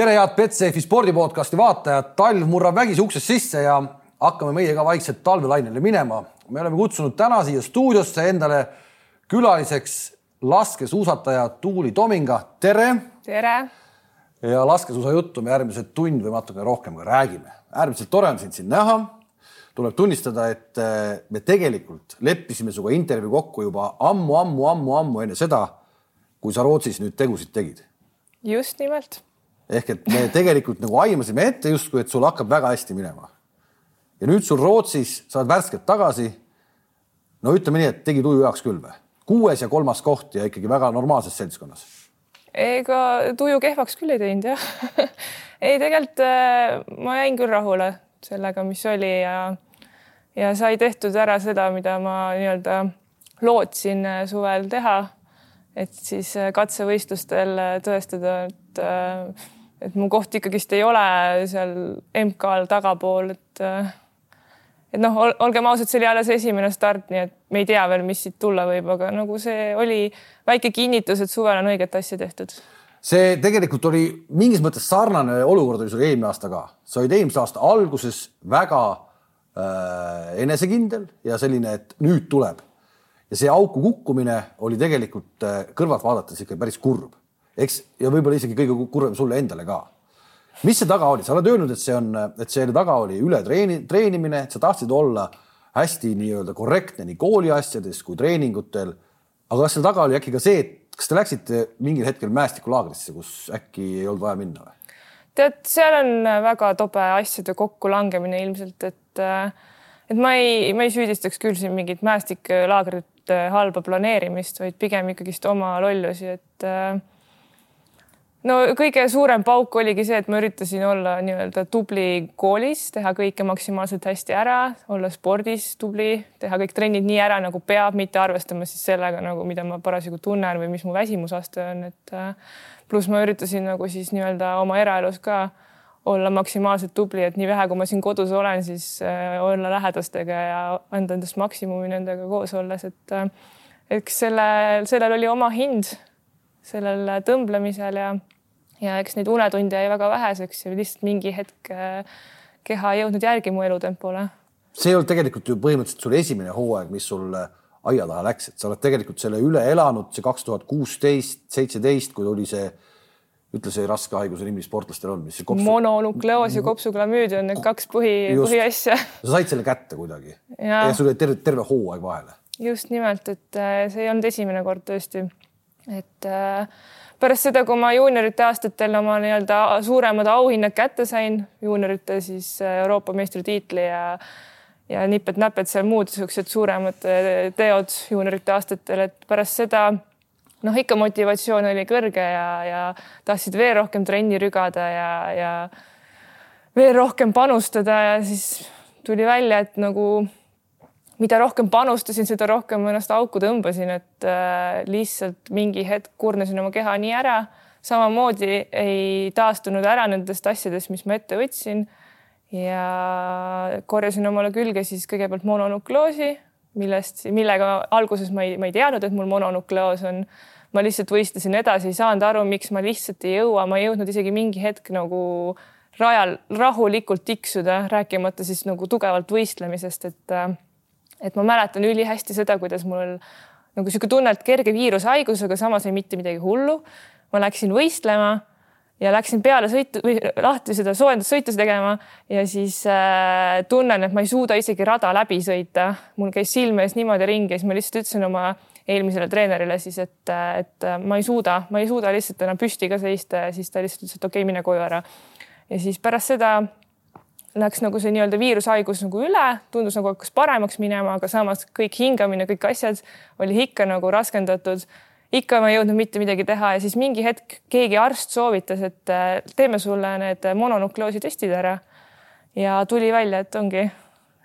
tere, head Betsafe spordipodcasti vaatajad, talv murrab vägisi uksest sisse ja hakkame meie ka vaikselt talvelainele minema. me oleme kutsunud täna siia stuudiosse endale külaliseks laskesuusataja Tuuli Tominga, tere. tere. ja laskesuusajuttu me järgmised tund või natukene rohkem ka räägime. äärmiselt tore on sind siin näha. tuleb tunnistada, et eh, me tegelikult leppisime sinuga intervjuu kokku juba ammu, ammu, ammu, ammu enne seda, kui sa Rootsis nüüd tegusid tegid. just nimelt ehk et me tegelikult nagu aimasime ette justkui, et sul hakkab väga hästi minema. ja nüüd sul Rootsis, sa oled värskelt tagasi. no ütleme nii, et tegi tuju heaks küll või? kuues ja kolmas koht ja ikkagi väga normaalses seltskonnas. ega tuju kehvaks küll ei teinud jah ei, tegelikult äh, ma jäin küll rahule sellega, mis oli ja ja sai tehtud ära seda, mida ma nii-öelda lootsin äh, suvel teha. et siis äh, katsevõistlustel tõestada, et et mu koht ikkagist ei ole seal MK-l tagapool, et et noh, olgem ausad, see oli alles esimene start, nii et me ei tea veel, mis siit tulla võib, aga nagu see oli väike kinnitus, et suvel on õiget asja tehtud. see tegelikult oli mingis mõttes sarnane olukord oli sul eelmine aasta ka, sa olid eelmise aasta alguses väga äh, enesekindel ja selline, et nüüd tuleb. Ja see auku kukkumine oli tegelikult äh, kõrvalt vaadates ikka päris kurb eks, ja võib-olla isegi kõige kurvem sulle endale ka. mis see taga oli, sa oled öelnud, et see on, et selle taga oli üle treeni, treenimine, sa tahtsid olla hästi nii-öelda korrektne nii kooli asjades kui treeningutel. aga kas selle taga oli äkki ka see, et kas te läksite mingil hetkel mäestikulaagrisse, kus äkki ei olnud vaja minna või? tead, seal on väga tobe asjade kokkulangemine ilmselt, et et ma ei, ma ei süüdistaks küll siin mingit mäestiklaagrit halba planeerimist, vaid pigem ikkagist oma lollusi, et no kõige suurem pauk oligi see, et ma üritasin olla nii-öelda tubli koolis, teha kõike maksimaalselt hästi ära, olla spordis tubli, teha kõik trennid nii ära, nagu peab, mitte arvestama siis sellega nagu, mida ma parasjagu tunnen või mis mu väsimusaste on, et äh, pluss ma üritasin nagu siis nii-öelda oma eraelus ka olla maksimaalselt tubli, et nii vähe, kui ma siin kodus olen, siis äh, olla lähedastega ja anda endast maksimumi nendega koos olles, et äh, eks sellel, sellel oli oma hind sellel tõmblemisel ja, ja eks neid unetunde jäi väga väheseks ja lihtsalt mingi hetk äh, keha ei jõudnud järgi mu elutempole. see ei olnud tegelikult ju põhimõtteliselt sul esimene hooaeg, mis sul äh, aia taha läks, et sa oled tegelikult selle üle elanud, see kaks tuhat kuusteist, seitseteist, kui oli see ütle see raske haiguse nimi sportlastel on, mis kopsu.... mononukleoos ja kopsuklamüüd on need kaks põhi, põhiasja. sa said selle kätte kuidagi ja, ja sul oli terve, terve hooaeg vahele. just nimelt, et äh, see ei olnud esimene kord tõesti et äh, pärast seda, kui ma juuniorite aastatel oma nii-öelda suuremad auhinnad kätte sain, juuniorite siis äh, Euroopa meistritiitli ja ja nipet-näpet seal muud niisugused suuremad äh, teod juuniorite aastatel, et pärast seda noh, ikka motivatsioon oli kõrge ja, ja tahtsid veel rohkem trenni rügada ja, ja veel rohkem panustada ja siis tuli välja, et nagu mida rohkem panustasin, seda rohkem ennast auku tõmbasin, et äh, lihtsalt mingi hetk kurnasin oma keha nii ära. samamoodi ei taastunud ära nendest asjadest, mis ma ette võtsin. ja korjasin omale külge siis kõigepealt mononukloosi, millest, millega alguses ma ei, ma ei teadnud, et mul mononukleoos on. ma lihtsalt võistlesin edasi, ei saanud aru, miks ma lihtsalt ei jõua, ma ei jõudnud isegi mingi hetk nagu rajal rahulikult tiksuda, rääkimata siis nagu tugevalt võistlemisest, et äh, et ma mäletan ülihästi seda, kuidas mul nagu niisugune tunne, et kerge viirushaigus, aga samas ei mitte midagi hullu. ma läksin võistlema ja läksin peale sõitu või lahti seda soojendussõitu tegema ja siis äh, tunnen, et ma ei suuda isegi rada läbi sõita. mul käis silme ees niimoodi ringi ja siis ma lihtsalt ütlesin oma eelmisele treenerile siis, et, et ma ei suuda, ma ei suuda lihtsalt enam püsti ka seista ja siis ta lihtsalt ütles, et okei okay,, mine koju ära. ja siis pärast seda läks nagu see nii-öelda viirushaigus nagu üle, tundus nagu hakkas paremaks minema, aga samas kõik hingamine, kõik asjad oli ikka nagu raskendatud. ikka ma ei jõudnud mitte midagi teha ja siis mingi hetk keegi arst soovitas, et äh, teeme sulle need mononukleoosi testid ära. ja tuli välja, et ongi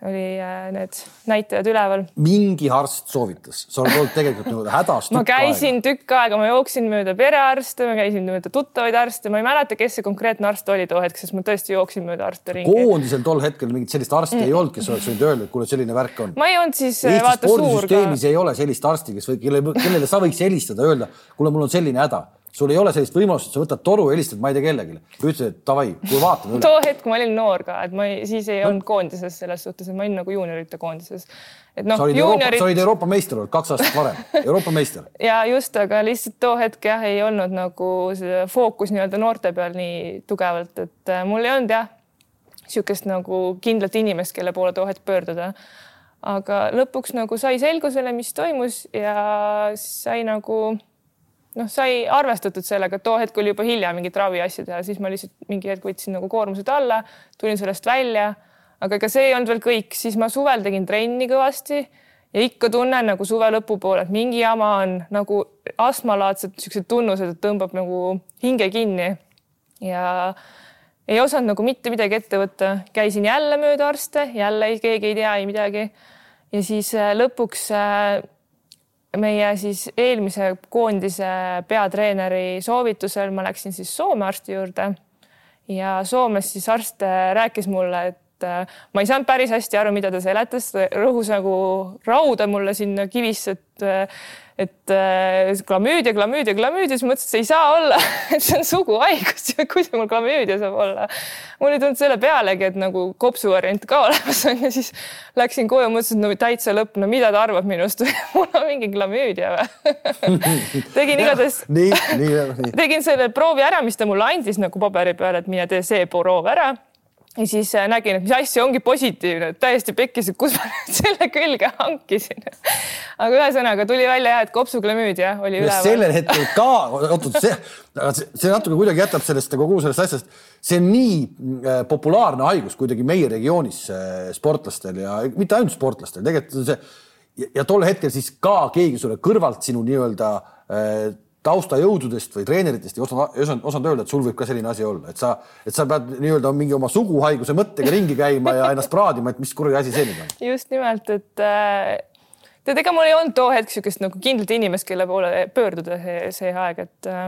oli äh, need näitajad üleval. mingi arst soovitas, sa oled olnud tegelikult nagu hädas. ma käisin aega. tükk aega, ma jooksin mööda perearste, ma käisin mööda tuttavaid arste, ma ei mäleta, kes see konkreetne arst oli too hetk, sest ma tõesti jooksin mööda arste ringi. koondisel tol hetkel mingit sellist arsti mm. ei olnud, kes oleks võinud öelda, et kuule, selline värk on. ma ei olnud siis äh, Eesti vaata suur ka. ei ole sellist arsti, kes või kelle, kellele sa võiks helistada, öelda, kuule, mul on selline häda sul ei ole sellist võimalust, sa võtad toru, helistad, ma ei tea kellelegi. ütlesid, et davai, kuule vaatame üle. too hetk ma olin noor ka, et ma ei, siis ei no. olnud koondises selles suhtes, et ma olin nagu juuniorite koondises. et noh, juuniorid. sa olid Euroopa meister olnud kaks aastat varem, Euroopa meister ja just, aga lihtsalt too hetk jah, ei olnud nagu see fookus nii-öelda noorte peal nii tugevalt, et äh, mul ei olnud jah, niisugust nagu kindlat inimest, kelle poole too hetk pöörduda aga lõpuks nagu sai selgusele, mis toimus ja sai nagu noh, sai arvestatud sellega, et too hetk oli juba hilja mingit raviasju teha, siis ma lihtsalt mingi hetk võtsin nagu koormused alla, tulin sellest välja. aga ega see ei olnud veel kõik, siis ma suvel tegin trenni kõvasti ja ikka tunnen nagu suve lõpupoole, et mingi jama on nagu astmalaadsed niisugused tunnused, et tõmbab nagu hinge kinni ja ei osanud nagu mitte midagi ette võtta, käisin jälle mööda arste, jälle keegi ei tea ei midagi. ja siis äh, lõpuks äh, meie siis eelmise koondise peatreeneri soovitusel ma läksin siis Soome arsti juurde. Ja Soomes siis arst rääkis mulle, et äh, ma ei saanud päris hästi aru, mida ta seletas, rõhus nagu rauda mulle sinna kivisse, et äh, et äh, klamüüdia, klamüüdia, klamüüdia, siis mõtlesin, et see ei saa olla et see on suguhaigus kuidas mul klamüüdia saab olla. mul ei tulnud selle pealegi, et nagu kopsu variant ka olemas on ja siis läksin koju, mõtlesin, et no täitsa lõpp, no mida ta arvab minust? Mul on mingi klamüüdia või? Tegin igatahes, tegin selle proovi ära, mis ta mulle andis nagu paberi peal, et mine tee see proov ära ja siis äh, nägin, et mis asja ongi positiivne, täiesti pekkis, et kus ma selle külge hankisin. aga ühesõnaga tuli välja jah, et kopsuklamüüdia oli üleval. sellel hetkel ka, oot, see, see natuke kuidagi jätab sellest kogu sellest asjast, see on nii äh, populaarne haigus kuidagi meie regioonis äh, sportlastel ja mitte ainult sportlastel, tegelikult see ja tol hetkel siis ka keegi sulle kõrvalt sinu nii-öelda taustajõududest või treeneritest ei osanud, osanud, osanud öelda, et sul võib ka selline asi olla, et sa, et sa pead nii-öelda mingi oma suguhaiguse mõttega ringi käima ja ennast praadima, et mis kuradi asi see nüüd on. just nimelt, et äh, tead, ega mul ei olnud too hetk niisugust nagu kindlat inimest, kelle poole pöörduda see, see aeg, et äh,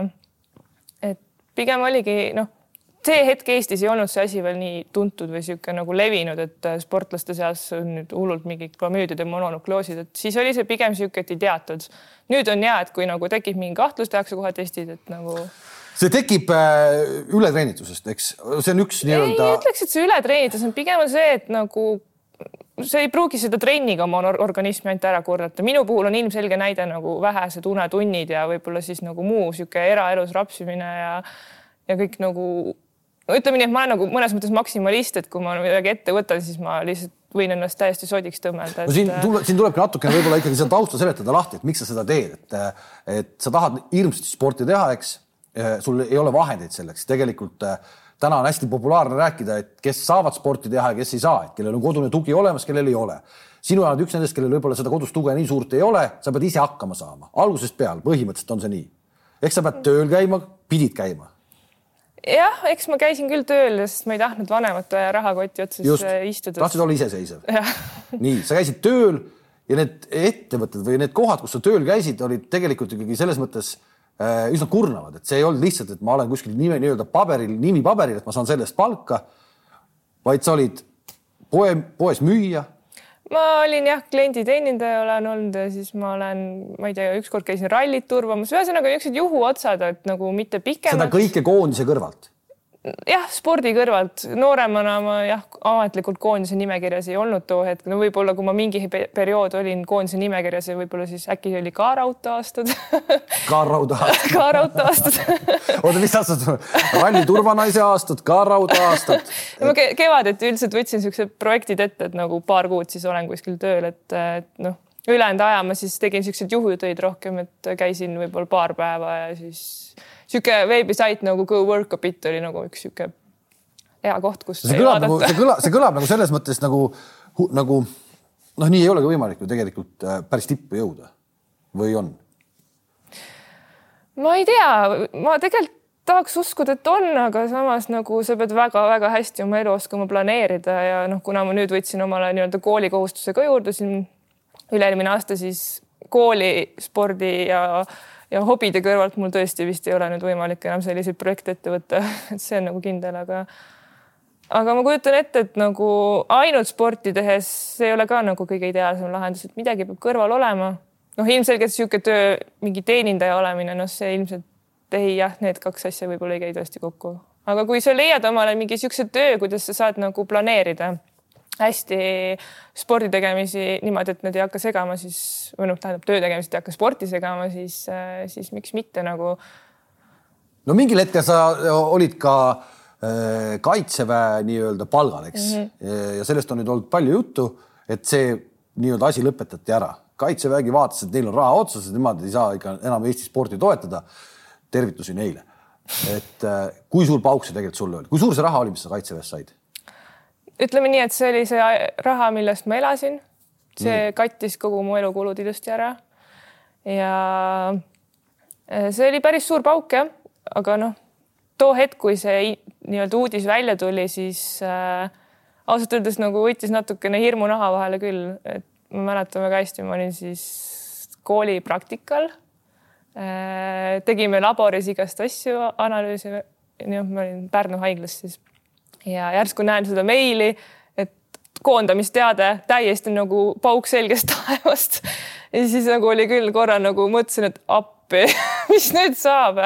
et pigem oligi noh see hetk Eestis ei olnud see asi veel nii tuntud või niisugune nagu levinud, et äh, sportlaste seas on nüüd hullult mingid klamüüdiad ja mononukleoosid, et siis oli see pigem niisugune, et ei teatud. nüüd on ja, et kui nagu tekib mingi kahtlus, tehakse kohe testid, et nagu see tekib äh, ületreenitusest, eks, see on üks nii-öelda. ei ütleks, et see ületreenitus on pigem on see, et nagu see ei pruugi seda trenniga oma organismi ainult ära korrata. minu puhul on ilmselge näide nagu vähesed unetunnid ja võib-olla siis nagu muu niisugune eraelus rapsimine ja ja kõik nagu no ütleme nii, et ma olen nagu mõnes mõttes maksimalist, et kui ma midagi ette võtan, siis ma lihtsalt võin ennast täiesti sodiks tõmmelda et.... no siin tuleb, siin tulebki natukene võib-olla ikkagi seda tausta seletada lahti, et miks sa seda teed, et, et sa tahad hirmsasti sporti teha, eks. sul ei ole vahendeid selleks, tegelikult täna on hästi populaarne rääkida, et kes saavad sporti teha ja kes ei saa, et kellel on kodune tugi olemas, kellel ei ole. sinu oled üks nendest, kellel võib-olla seda kodust tuge nii suurt ei ole, sa pead ise hakkama saama, algusest peale, põhimõtteliselt on see nii. eks sa pead tööl käima, pidid käima jah, eks ma käisin küll tööl, sest ma ei tahtnud vanemate rahakoti otsas Just. Äh, istuda. tahtsid olla iseseisev. nii, sa käisid tööl ja need ettevõtted või need kohad, kus sa tööl käisid, olid tegelikult ikkagi selles mõttes äh, üsna kurnavad, et see ei olnud lihtsalt, et ma olen kuskil nime nii-öelda paberil, nimi paberil, et ma saan selle eest palka, vaid sa olid poe, poes müüja ma olin jah, klienditeenindaja olen olnud ja siis ma olen, ma ei tea, ükskord käisin rallit turvamas, ühesõnaga niisugused juhuotsad, et nagu mitte pikemalt. seda kõike koondise kõrvalt jah, spordi kõrvalt. Nooremana ma jah, ametlikult koondise nimekirjas ei olnud too hetk, no võib-olla kui ma mingi periood olin koondise nimekirjas ja võib-olla siis äkki oli ka raudteeaastad ka raudteeaastad ka raudteeaastad oota, mis aastad, ralli turvanaise aastad, ka raudteeaastad ma kevadeti üldiselt võtsin siuksed projektid ette, et nagu paar kuud siis olen kuskil tööl, et, et noh, ülejäänud aja ma siis tegin siukseid juhutöid rohkem, et käisin võib-olla paar päeva ja siis sihuke veebisait nagu Go Work a Bit oli nagu üks sihuke hea koht, kus. see kõlab nagu, see kõlab, see kõlab nagu selles mõttes nagu, nagu noh, nii ei olegi võimalik ju tegelikult äh, päris tippu jõuda või on? ma ei tea, ma tegelikult tahaks uskuda, et on, aga samas nagu sa pead väga-väga hästi oma elu oskama planeerida ja noh, kuna ma nüüd võtsin omale nii-öelda koolikohustuse ka juurde siin üle-eelmine aasta, siis kooli, spordi ja ja hobide kõrvalt mul tõesti vist ei ole nüüd võimalik enam selliseid projekte ette võtta, et see on nagu kindel, aga aga ma kujutan ette, et nagu ainult sporti tehes see ei ole ka nagu kõige ideaalsem lahendus, et midagi peab kõrval olema. noh, ilmselgelt niisugune töö, mingi teenindaja olemine, noh, see ilmselt ei jah, need kaks asja võib-olla ei käi tõesti kokku, aga kui sa leiad omale mingi niisuguse töö, kuidas sa saad nagu planeerida hästi spordi tegemisi niimoodi, et need ei hakka segama, siis või noh, tähendab töö tegemist ei hakka sporti segama, siis, siis miks mitte nagu. no mingil hetkel sa olid ka äh, kaitseväe nii-öelda palgal, eks mm, -hmm. ja sellest on nüüd olnud palju juttu, et see nii-öelda asi lõpetati ära. kaitsevägi vaatas, et neil on raha otsas, et nemad ei saa ikka enam Eesti sporti toetada. tervitusi neile. et äh, kui suur pauk see tegelikult sulle oli, kui suur see raha oli, mis sa kaitseväest said? Ütleme nii, et see oli see raha, millest ma elasin. see nii. kattis kogu mu elukulud ilusti ära. ja äh, see oli päris suur pauk jah, aga noh, too hetk, kui see nii-öelda uudis välja tuli, siis äh, ausalt öeldes nagu võttis natukene hirmu naha vahele küll, et ma mäletan väga hästi, ma olin siis koolipraktikal äh,. tegime laboris igast asju, analüüse, noh, ma olin Pärnu haiglas siis ja järsku näen seda meili, et koondamisteade täiesti nagu pauk selgest taevast. ja siis nagu oli küll korra nagu mõtlesin, et appi, mis nüüd saab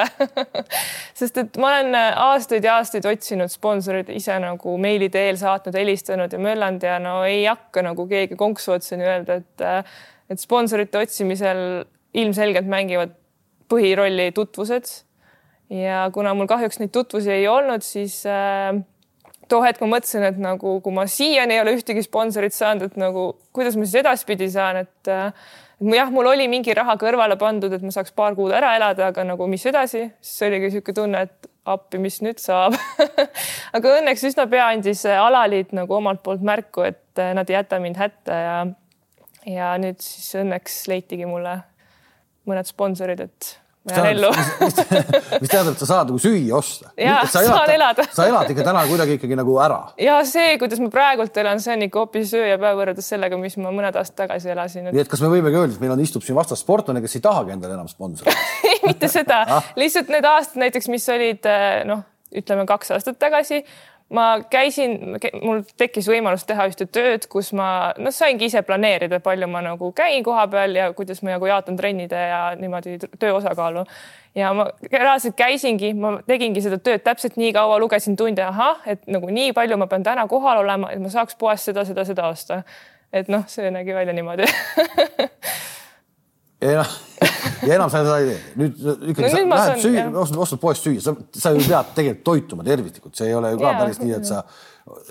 sest et ma olen aastaid ja aastaid otsinud sponsoreid ise nagu meili teel saatnud, helistanud ja möllanud ja no ei hakka nagu keegi konksu otsani öelda, et, et sponsorite otsimisel ilmselgelt mängivad põhirolli tutvused. ja kuna mul kahjuks neid tutvusi ei olnud, siis äh, too hetk ma mõtlesin, et nagu kui ma siiani ei ole ühtegi sponsorit saanud, et nagu kuidas ma siis edaspidi saan, et jah, mul oli mingi raha kõrvale pandud, et ma saaks paar kuud ära elada, aga nagu mis edasi, siis oligi niisugune tunne, et appi, mis nüüd saab? Aga õnneks üsna pea andis alaliit nagu omalt poolt märku, et nad ei jäta mind hätta ja ja nüüd siis õnneks leitigi mulle mõned sponsorid, et ma jään ellu mis, tähendab, et sa saad nagu süüa osta. ja, saan elada sa elad ikka täna kuidagi ikkagi nagu ära. ja see, kuidas ma praegult elan, see on ikka hoopis öö ja päev võrreldes sellega, mis ma mõned aastad tagasi elasin et.... nii et kas me võimegi öelda, et meil on, istub siin vastas sportlane, kes ei tahagi endale enam sponsorit ei, mitte seda ah., lihtsalt need aastad näiteks, mis olid eh, noh, ütleme kaks aastat tagasi ma käisin, mul tekkis võimalus teha ühte tööd, kus ma noh, saingi ise planeerida, palju ma nagu käin koha peal ja kuidas ma nagu jaotan trennide ja niimoodi töö osakaalu. ja ma reaalselt käisingi, ma tegingi seda tööd täpselt nii kaua, lugesin tunde, ahah, et nagu nii palju ma pean täna kohal olema, et ma saaks poest seda, seda, seda osta. et noh, see nägi välja niimoodi ja noh, ja enam sa seda ei tee. nüüd ikkagi no, sa lähed süüa, ostad, ostad poest süüa, sa, sa ju pead tegelikult toituma tervislikult, see ei ole ju ka ja, päris nii, et sa,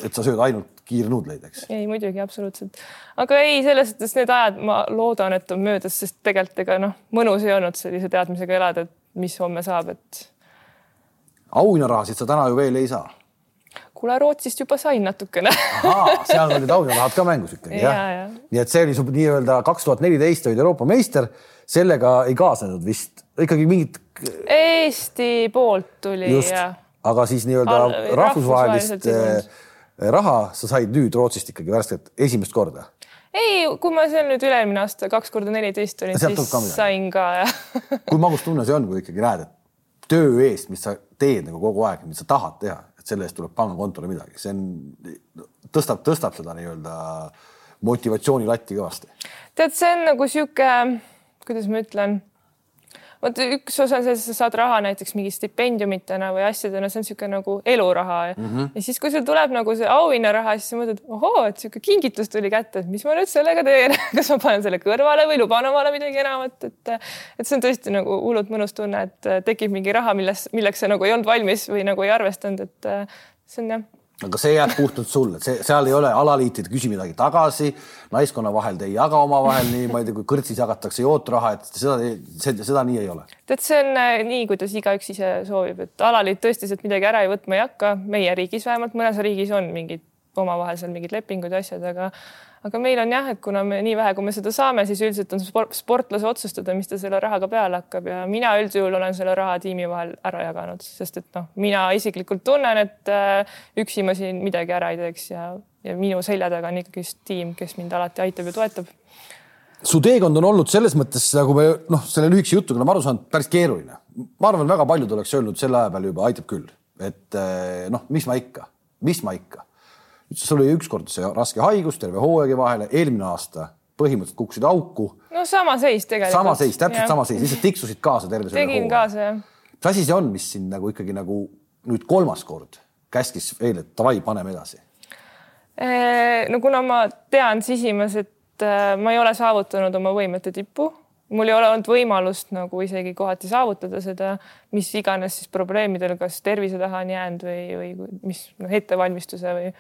et sa sööd ainult kiirnuudleid, eks. ei muidugi, absoluutselt. aga ei, selles suhtes need ajad, ma loodan, et on möödas, sest tegelikult ega noh, mõnus ei olnud sellise teadmisega elada, et mis homme saab, et. auhinnarahasid sa täna ju veel ei saa kuule, Rootsist juba sain natukene seal olid auhinnarahad ka mängus ikkagi jah ja, ja.? nii et see oli su nii-öelda kaks tuhat neliteist olid Euroopa meister, sellega ei kaasnenud vist ikkagi mingit. Eesti poolt tuli Just. ja. aga siis nii-öelda rahvusvahelist eh, raha sa said nüüd Rootsist ikkagi värskelt esimest korda ei, kui ma seal nüüd üle-eelmine aasta kaks korda neliteist olin, siis ka sain ka jah kui magus tunne see on, kui ikkagi näed, et töö eest, mis sa teed nagu kogu aeg, mida sa tahad teha, et selle eest tuleb pangakontole midagi, see on, tõstab, tõstab seda nii-öelda motivatsioonilatti kõvasti. tead, see on nagu sihuke, kuidas ma ütlen vot üks osa see, sa saad raha näiteks mingi stipendiumitena või asjadena, see on niisugune nagu eluraha mm. -hmm. ja siis, kui sul tuleb nagu see auhinnaraha, siis sa mõtled, ohoo, et niisugune kingitus tuli kätte, et mis ma nüüd sellega teen kas ma panen selle kõrvale või luban omale midagi enamat, et et see on tõesti nagu hullult mõnus tunne, et tekib mingi raha, milles, milleks sa nagu ei olnud valmis või nagu ei arvestanud, et see on jah aga see jääb puhtalt sulle, see, seal ei ole alaliitid, küsi midagi tagasi, naiskonna vahel te ei jaga omavahel nii, ma ei tea, kui kõrtsis jagatakse jootrraha, et seda, seda, seda nii ei ole. tead, see on äh, nii, kuidas igaüks ise soovib, et alaliit tõesti sealt midagi ära ei võtma ei hakka, meie riigis vähemalt, mõnes riigis on mingid omavahel seal mingid lepingud ja asjad, aga aga meil on jah, et kuna me nii vähe, kui me seda saame, siis üldiselt on sport, sportlase otsustada, mis ta selle rahaga peale hakkab ja mina üldjuhul olen selle raha tiimi vahel ära jaganud, sest et noh, mina isiklikult tunnen, et äh, üksi ma siin midagi ära ei teeks ja, ja minu selja taga on ikkagist tiim, kes mind alati aitab ja toetab. su teekond on olnud selles mõttes nagu me noh, selle lühikese jutuga oleme aru saanud, päris keeruline. ma arvan, väga paljud oleks öelnud selle aja peal juba aitab küll, et äh, noh, mis ma ikka, mis ma ikka sul oli ükskord see raske haigus terve hooaegi vahele, eelmine aasta põhimõtteliselt kukkusid auku. no sama seis tegelikult. sama seis, täpselt ja. sama seis, lihtsalt tiksusid kaasa terve selle tegin hooaja. kaasa jah. mis asi see on, mis sind nagu ikkagi nagu nüüd kolmas kord käskis veel, et davai, paneme edasi? no kuna ma tean sisimas, et äh, ma ei ole saavutanud oma võimete tippu, mul ei ole olnud võimalust nagu isegi kohati saavutada seda, mis iganes siis probleemidel, kas tervise taha on jäänud või, või mis noh, ettevalmistuse või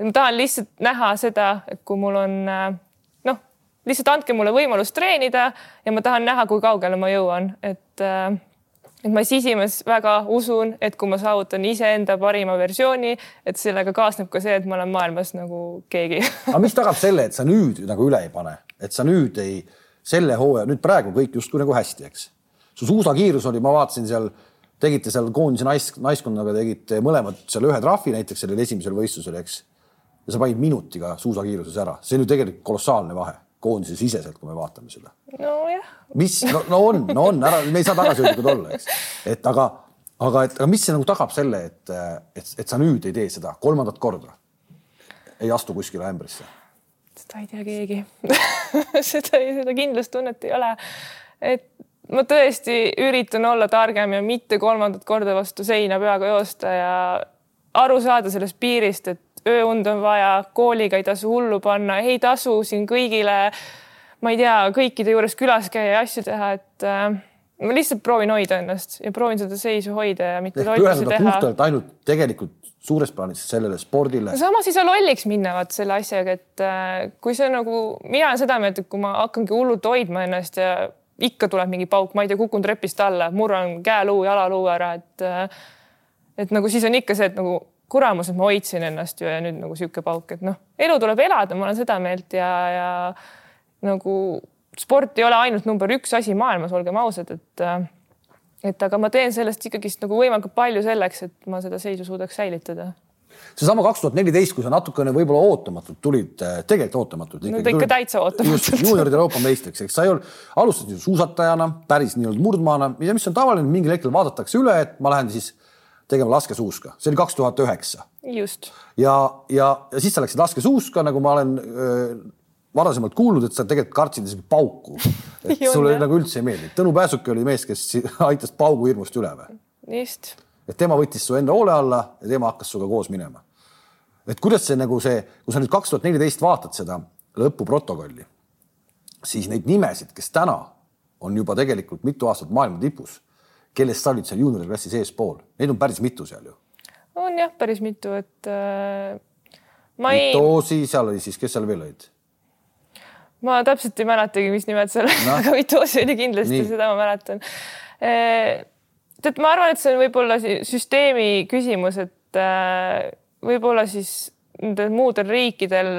ma tahan lihtsalt näha seda, et kui mul on äh, noh, lihtsalt andke mulle võimalus treenida ja ma tahan näha, kui kaugele ma jõuan, et äh, et ma sisimas väga usun, et kui ma saavutan iseenda parima versiooni, et sellega kaasneb ka see, et ma olen maailmas nagu keegi aga mis tagab selle, et sa nüüd nagu üle ei pane, et sa nüüd ei, selle hooaja, nüüd praegu kõik justkui nagu hästi, eks. su suusakiirus oli, ma vaatasin seal, tegite seal koondise nais, naiskonnaga tegite mõlemad seal ühe trahvi näiteks sellel esimesel võistlusel, eks. Ja sa panid minutiga suusakiiruses ära, see on ju tegelikult kolossaalne vahe koondise siseselt, kui me vaatame seda. nojah. mis, no, no on, no on, ära, me ei saa tagasihoidlikud olla, eks, et aga, aga, et aga mis see nagu tagab selle, et, et, et sa nüüd ei tee seda kolmandat korda? ei astu kuskile ämbrisse? seda ei tea keegi seda, seda kindlustunnet ei ole. et ma tõesti üritan olla targem ja mitte kolmandat korda vastu seina peaga joosta ja aru saada sellest piirist, et ööund on vaja, kooliga ei tasu hullu panna, ei tasu siin kõigile, ma ei tea, kõikide juures külas käia ja asju teha, et äh, ma lihtsalt proovin hoida ennast ja proovin seda seisu hoida ja mitte lollusi teha. puhtalt ainult tegelikult suures plaanis sellele spordile. samas ei saa lolliks minna vaat selle asjaga, et äh, kui see nagu, mina olen seda meelt, et kui ma hakkangi hullult hoidma ennast ja ikka tuleb mingi pauk, ma ei tea, kukun trepist alla, murran käeluu, jalaluu ära, et äh, et nagu siis on ikka see, et nagu kuramus, et ma hoidsin ennast ju ja nüüd nagu sihuke pauk, et noh, elu tuleb elada, ma olen seda meelt ja, ja nagu sport ei ole ainult number üks asi maailmas, olgem ausad, et et aga ma teen sellest ikkagist nagu võimalikult palju selleks, et ma seda seisu suudaks säilitada seesama kaks tuhat neliteist, kui sa natukene võib-olla ootamatult tulid, tegelikult ootamatult. no ikka tulid, täitsa ootamatult. juunioride Euroopa meistriks, eks sa ei olnud, alustasid suusatajana, päris nii-öelda murdmaana ja mis on tavaline, mingil hetkel vaadatakse üle, et ma lähen siis tegema laskesuuska, see oli kaks tuhat üheksa. just. ja, ja, ja siis sa läksid laskesuuska, nagu ma olen öö, varasemalt kuulnud, et sa tegelikult kartsid isegi pauku. et sulle nagu üldse ei meeldi. Tõnu Pääsuke oli mees, kes aitas paugu hirmust üle või? just. et tema võttis su enda hoole alla ja tema hakkas sinuga koos minema. et kuidas see nagu see, kui sa nüüd kaks tuhat neliteist vaatad seda lõpuprotokolli, siis neid nimesid, kes täna on juba tegelikult mitu aastat maailma tipus kellest sa olid seal juuniori klassis eespool, neid on päris mitu seal ju. on jah, päris mitu, et äh, ma ei. Vitoosi, seal oli siis, kes seal veel olid? ma täpselt ei mäletagi, mis nimed seal no., aga Vitoosi oli kindlasti, seda ma mäletan e,. tead, ma arvan, et see on võib-olla süsteemi küsimus, et äh, võib-olla siis nendel muudel riikidel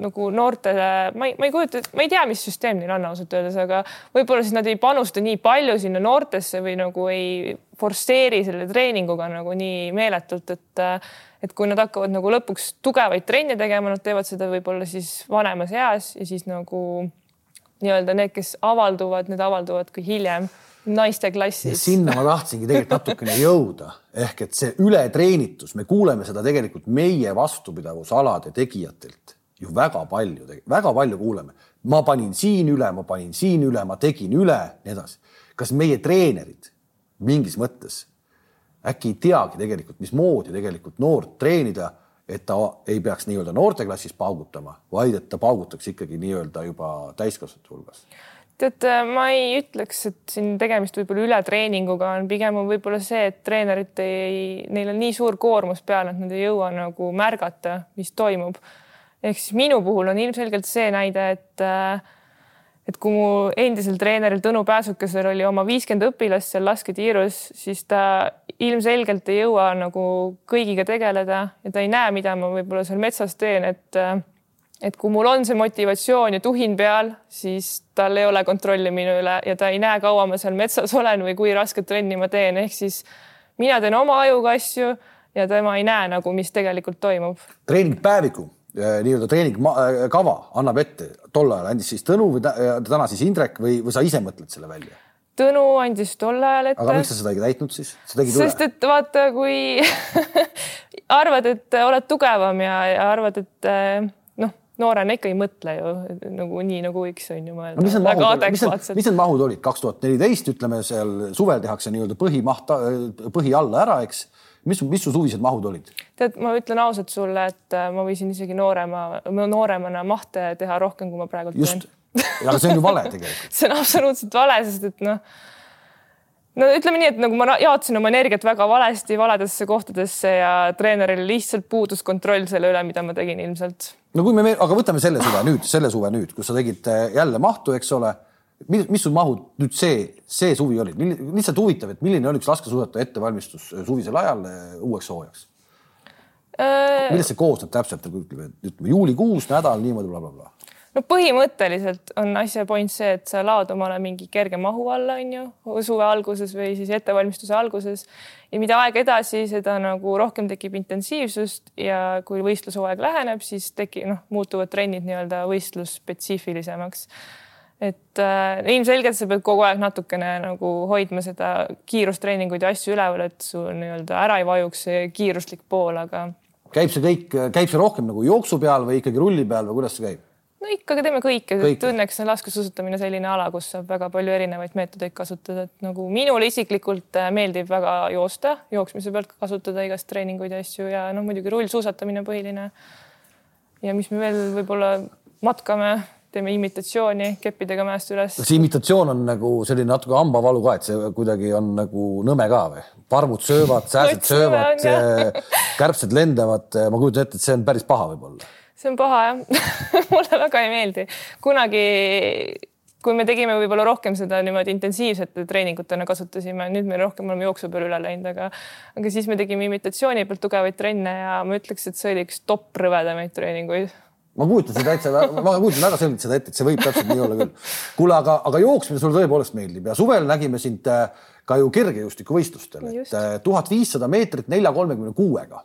nagu noortele, ma ei, ma ei kujuta, ma ei tea, mis süsteem neil on ausalt öeldes, aga võib-olla siis nad ei panusta nii palju sinna noortesse või nagu ei forsseeri selle treeninguga nagu nii meeletult, et et kui nad hakkavad nagu lõpuks tugevaid trenne tegema, nad teevad seda võib-olla siis vanemas eas ja siis nagu nii-öelda need, kes avalduvad, need avalduvad ka hiljem naiste klassis. sinna ma tahtsingi tegelikult natukene jõuda, ehk et see ületreenitus, me kuuleme seda tegelikult meie vastupidavusalade tegijatelt ju väga palju, väga palju kuuleme. ma panin siin üle, ma panin siin üle, ma tegin üle, nii edasi. kas meie treenerid mingis mõttes äkki ei teagi tegelikult, mismoodi tegelikult noort treenida, et ta ei peaks nii-öelda noorteklassis paugutama, vaid et ta paugutaks ikkagi nii-öelda juba täiskasvanute hulgas? tead, ma ei ütleks, et siin tegemist võib-olla ületreeninguga on, pigem on võib-olla see, et treenerid ei, neil on nii suur koormus peal, et nad ei jõua nagu märgata, mis toimub ehk siis minu puhul on ilmselgelt see näide, et äh, et kui mu endisel treeneril Tõnu Pääsukesel oli oma viiskümmend õpilast seal lasketiirus, siis ta ilmselgelt ei jõua nagu kõigiga tegeleda ja ta ei näe, mida ma võib-olla seal metsas teen, et äh, et kui mul on see motivatsioon ja tuhin peal, siis tal ei ole kontrolli minu üle ja ta ei näe, kaua ma seal metsas olen või kui rasket trenni ma teen, ehk siis mina teen oma ajuga asju ja tema ei näe nagu, mis tegelikult toimub. treeningpäeviku nii-öelda treeningkava äh, annab ette, tol ajal andis siis Tõnu või täna siis Indrek või, või sa ise mõtled selle välja? Tõnu andis tol ajal ette. aga miks sa seda ei täitnud siis? sest et vaata, kui arvad, et oled tugevam ja, ja arvad, et äh, noh, noorena ikka ei mõtle ju nagu nii nagu võiks on ju mõelda no,. mis need mahud, mis need, mis need mahud olid, kaks tuhat neliteist, ütleme seal suvel tehakse nii-öelda põhimaht, põhi alla ära, eks. Mis, mis su suvised mahud olid? tead, ma ütlen ausalt sulle, et äh, ma võisin isegi noorema, nooremana mahte teha rohkem, kui ma praegu teen. aga see on ju vale tegelikult see on absoluutselt vale, sest et noh no ütleme nii, et nagu ma jaotasin oma energiat väga valesti valedesse kohtadesse ja treeneril lihtsalt puudus kontroll selle üle, mida ma tegin ilmselt. no kui me, aga võtame selle suve nüüd, selle suve nüüd, kus sa tegid äh, jälle mahtu, eks ole. Mis, mis sul mahud nüüd see, see suvi olid, lihtsalt huvitav, et milline on üks laskesuusataja ettevalmistus äh, suvisel ajal äh, uueks hooajaks? millest see koosneb täpselt, ütleme, ütleme juulikuus nädal niimoodi blablabla bla, bla no põhimõtteliselt on asja point see, et sa laod omale mingi kerge mahu alla, on ju, suve alguses või siis ettevalmistuse alguses ja mida aeg edasi, seda nagu rohkem tekib intensiivsust ja kui võistlushooaeg läheneb, siis tekib, noh, muutuvad trennid nii-öelda võistlusspetsiifilisemaks. Et äh, ilmselgelt sa pead kogu aeg natukene nagu hoidma seda kiirustreeninguid ja asju üleval, et sul nii-öelda ära ei vajuks see kiiruslik pool, aga. käib see kõik, käib see rohkem nagu jooksu peal või ikkagi rulli peal või kuidas see käib? no ikkagi teeme kõike, et õnneks on laskesuusatamine selline ala, kus saab väga palju erinevaid meetodeid kasutada, et nagu minule isiklikult äh, meeldib väga joosta, jooksmise pealt kasutada igast treeninguid ja asju ja noh, muidugi rullsuusatamine põhiline. ja mis me veel võib-olla matkame, teeme imitatsiooni keppidega mäest üles. see imitatsioon on nagu selline natuke hambavalu ka, et see kuidagi on nagu nõme ka või? parmud söövad, sääsed söövad, kärbsed lendavad, ma kujutan ette, et see on päris paha võib-olla see on paha jah mulle väga ei meeldi. kunagi, kui me tegime võib-olla rohkem seda niimoodi intensiivsete treeningutena kasutasime, nüüd me rohkem oleme jooksu peale üle läinud, aga, aga siis me tegime imitatsiooni pealt tugevaid trenne ja ma ütleks, et see oli üks top rõvedamaid treeninguid ma kujutan seda täitsa, ma kujutan väga selgelt seda ette, et see võib täpselt nii olla küll. kuule, aga, aga jooksmine sulle tõepoolest meeldib ja suvel nägime sind äh, ka ju kergejõustikuvõistlustel, et äh, tuhat viissada meetrit nelja kolmekümne kuuega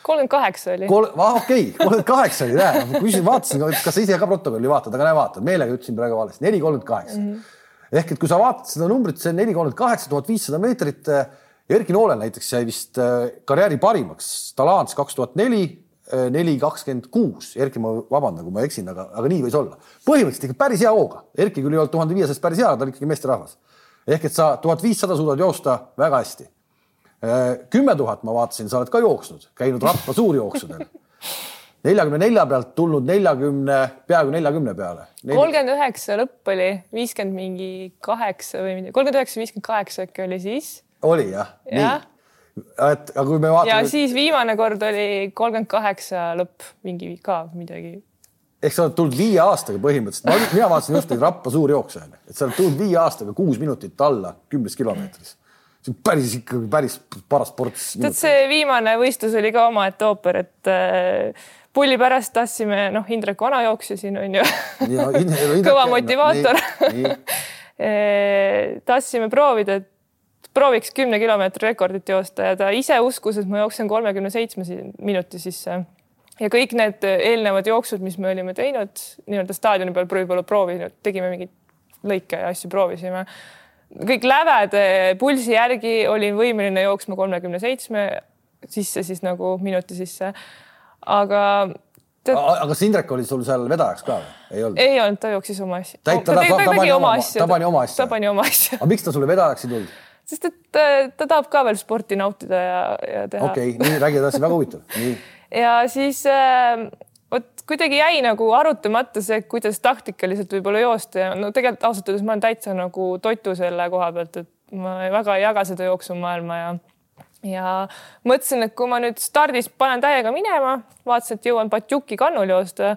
kolmkümmend kaheksa oli. Ah, okei, kolmkümmend kaheksa oli, näe, ma küsisin, vaatasin, kas sa ise ka protokolli vaatad, aga näe, vaatad, meelega ütlesin praegu valesti, neli kolmkümmend kaheksa. Mhm. ehk et kui sa vaatad seda numbrit, see neli kolmkümmend kaheksa, tuhat viissada meetrit. Eh, Erki Noolel näiteks jäi vist karjääri parimaks, Talants kaks tuhat neli, neli kakskümmend kuus. Erki, ma vabandan, kui ma eksin, aga, aga nii võis olla. põhimõtteliselt ikka päris hea hooga. Erki küll ei olnud tuhande viiesajast päris hea, ta oli ikkagi meesterahvas. ehk et sa tuhat viissada suudad joosta väga hästi kümme tuhat ma vaatasin, sa oled ka jooksnud, käinud Rapla suurjooksudel. neljakümne nelja pealt tulnud neljakümne, peaaegu neljakümne peale. kolmkümmend üheksa lõpp oli, viiskümmend mingi kaheksa või midagi, kolmkümmend üheksa, viiskümmend kaheksa äkki oli siis. oli jah ja.? Et aga kui me vaatame. ja siis viimane kord oli kolmkümmend kaheksa lõpp, mingi ka midagi. Ehk sa oled tulnud viie aastaga põhimõtteliselt, mina vaatasin just neid Rapla suurjookse, et sa oled tulnud viie aastaga kuus minutit alla kümnes kilomeetris see on päris ikkagi päris paras ports. tead, see viimane võistlus oli ka omaette ooper, et äh, pulli pärast tahtsime, noh, Indrek Vana jooksis siin on ju. Kõva motivaator. Äh, tahtsime proovida, et prooviks kümne kilomeetri rekordit joosta ja ta ise uskus, et ma jooksen kolmekümne seitsme minuti sisse. ja kõik need eelnevad jooksud, mis me olime teinud nii-öelda staadioni peal võib-olla proovinud, tegime mingeid lõike ja asju proovisime kõik läved pulsi järgi olin võimeline jooksma kolmekümne seitsme sisse siis nagu minuti sisse. aga tead.... aga kas Indrek oli sul seal vedajaks ka või? ei olnud? ei olnud, ta jooksis oma asja. ta, ta, ta, ta, ta pani oma asja. ta pani oma asja. ta pani oma asja. aga miks ta sulle vedajaks ei tulnud? Sest et ta, ta tahab ka veel sporti nautida ja, ja teha. okei okay,, nii räägi edasi, väga huvitav. ja siis äh, vot kuidagi jäi nagu arutamata see, kuidas taktikaliselt võib-olla joosta ja no tegelikult ausalt öeldes ma olen täitsa nagu totu selle koha pealt, et ma väga ei jaga seda jooksumaailma ja ja mõtlesin, et kui ma nüüd stardis panen täiega minema, vaatasin, et jõuan Batjuki kannul joosta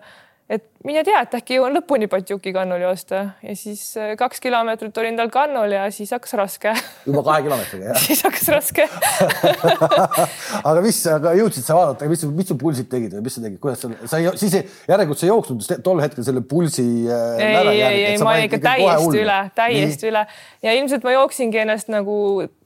et mine tea, et äkki jõuan lõpuni Patjuki kannul joosta ja siis äh, kaks kilomeetrit olin tal kannul ja siis hakkas raske. juba kahe kilomeetriga jah siis hakkas raske aga mis, aga jõudsid sa vaadata, mis, mis su pulsid tegid või mis sa tegid, kuidas sa, sa ei, siis järelikult sa ei jooksnud tol hetkel selle pulsi äh,. ei, ei, ei, ma olin ikka täiesti üle, täiesti Nii. üle ja ilmselt ma jooksingi ennast nagu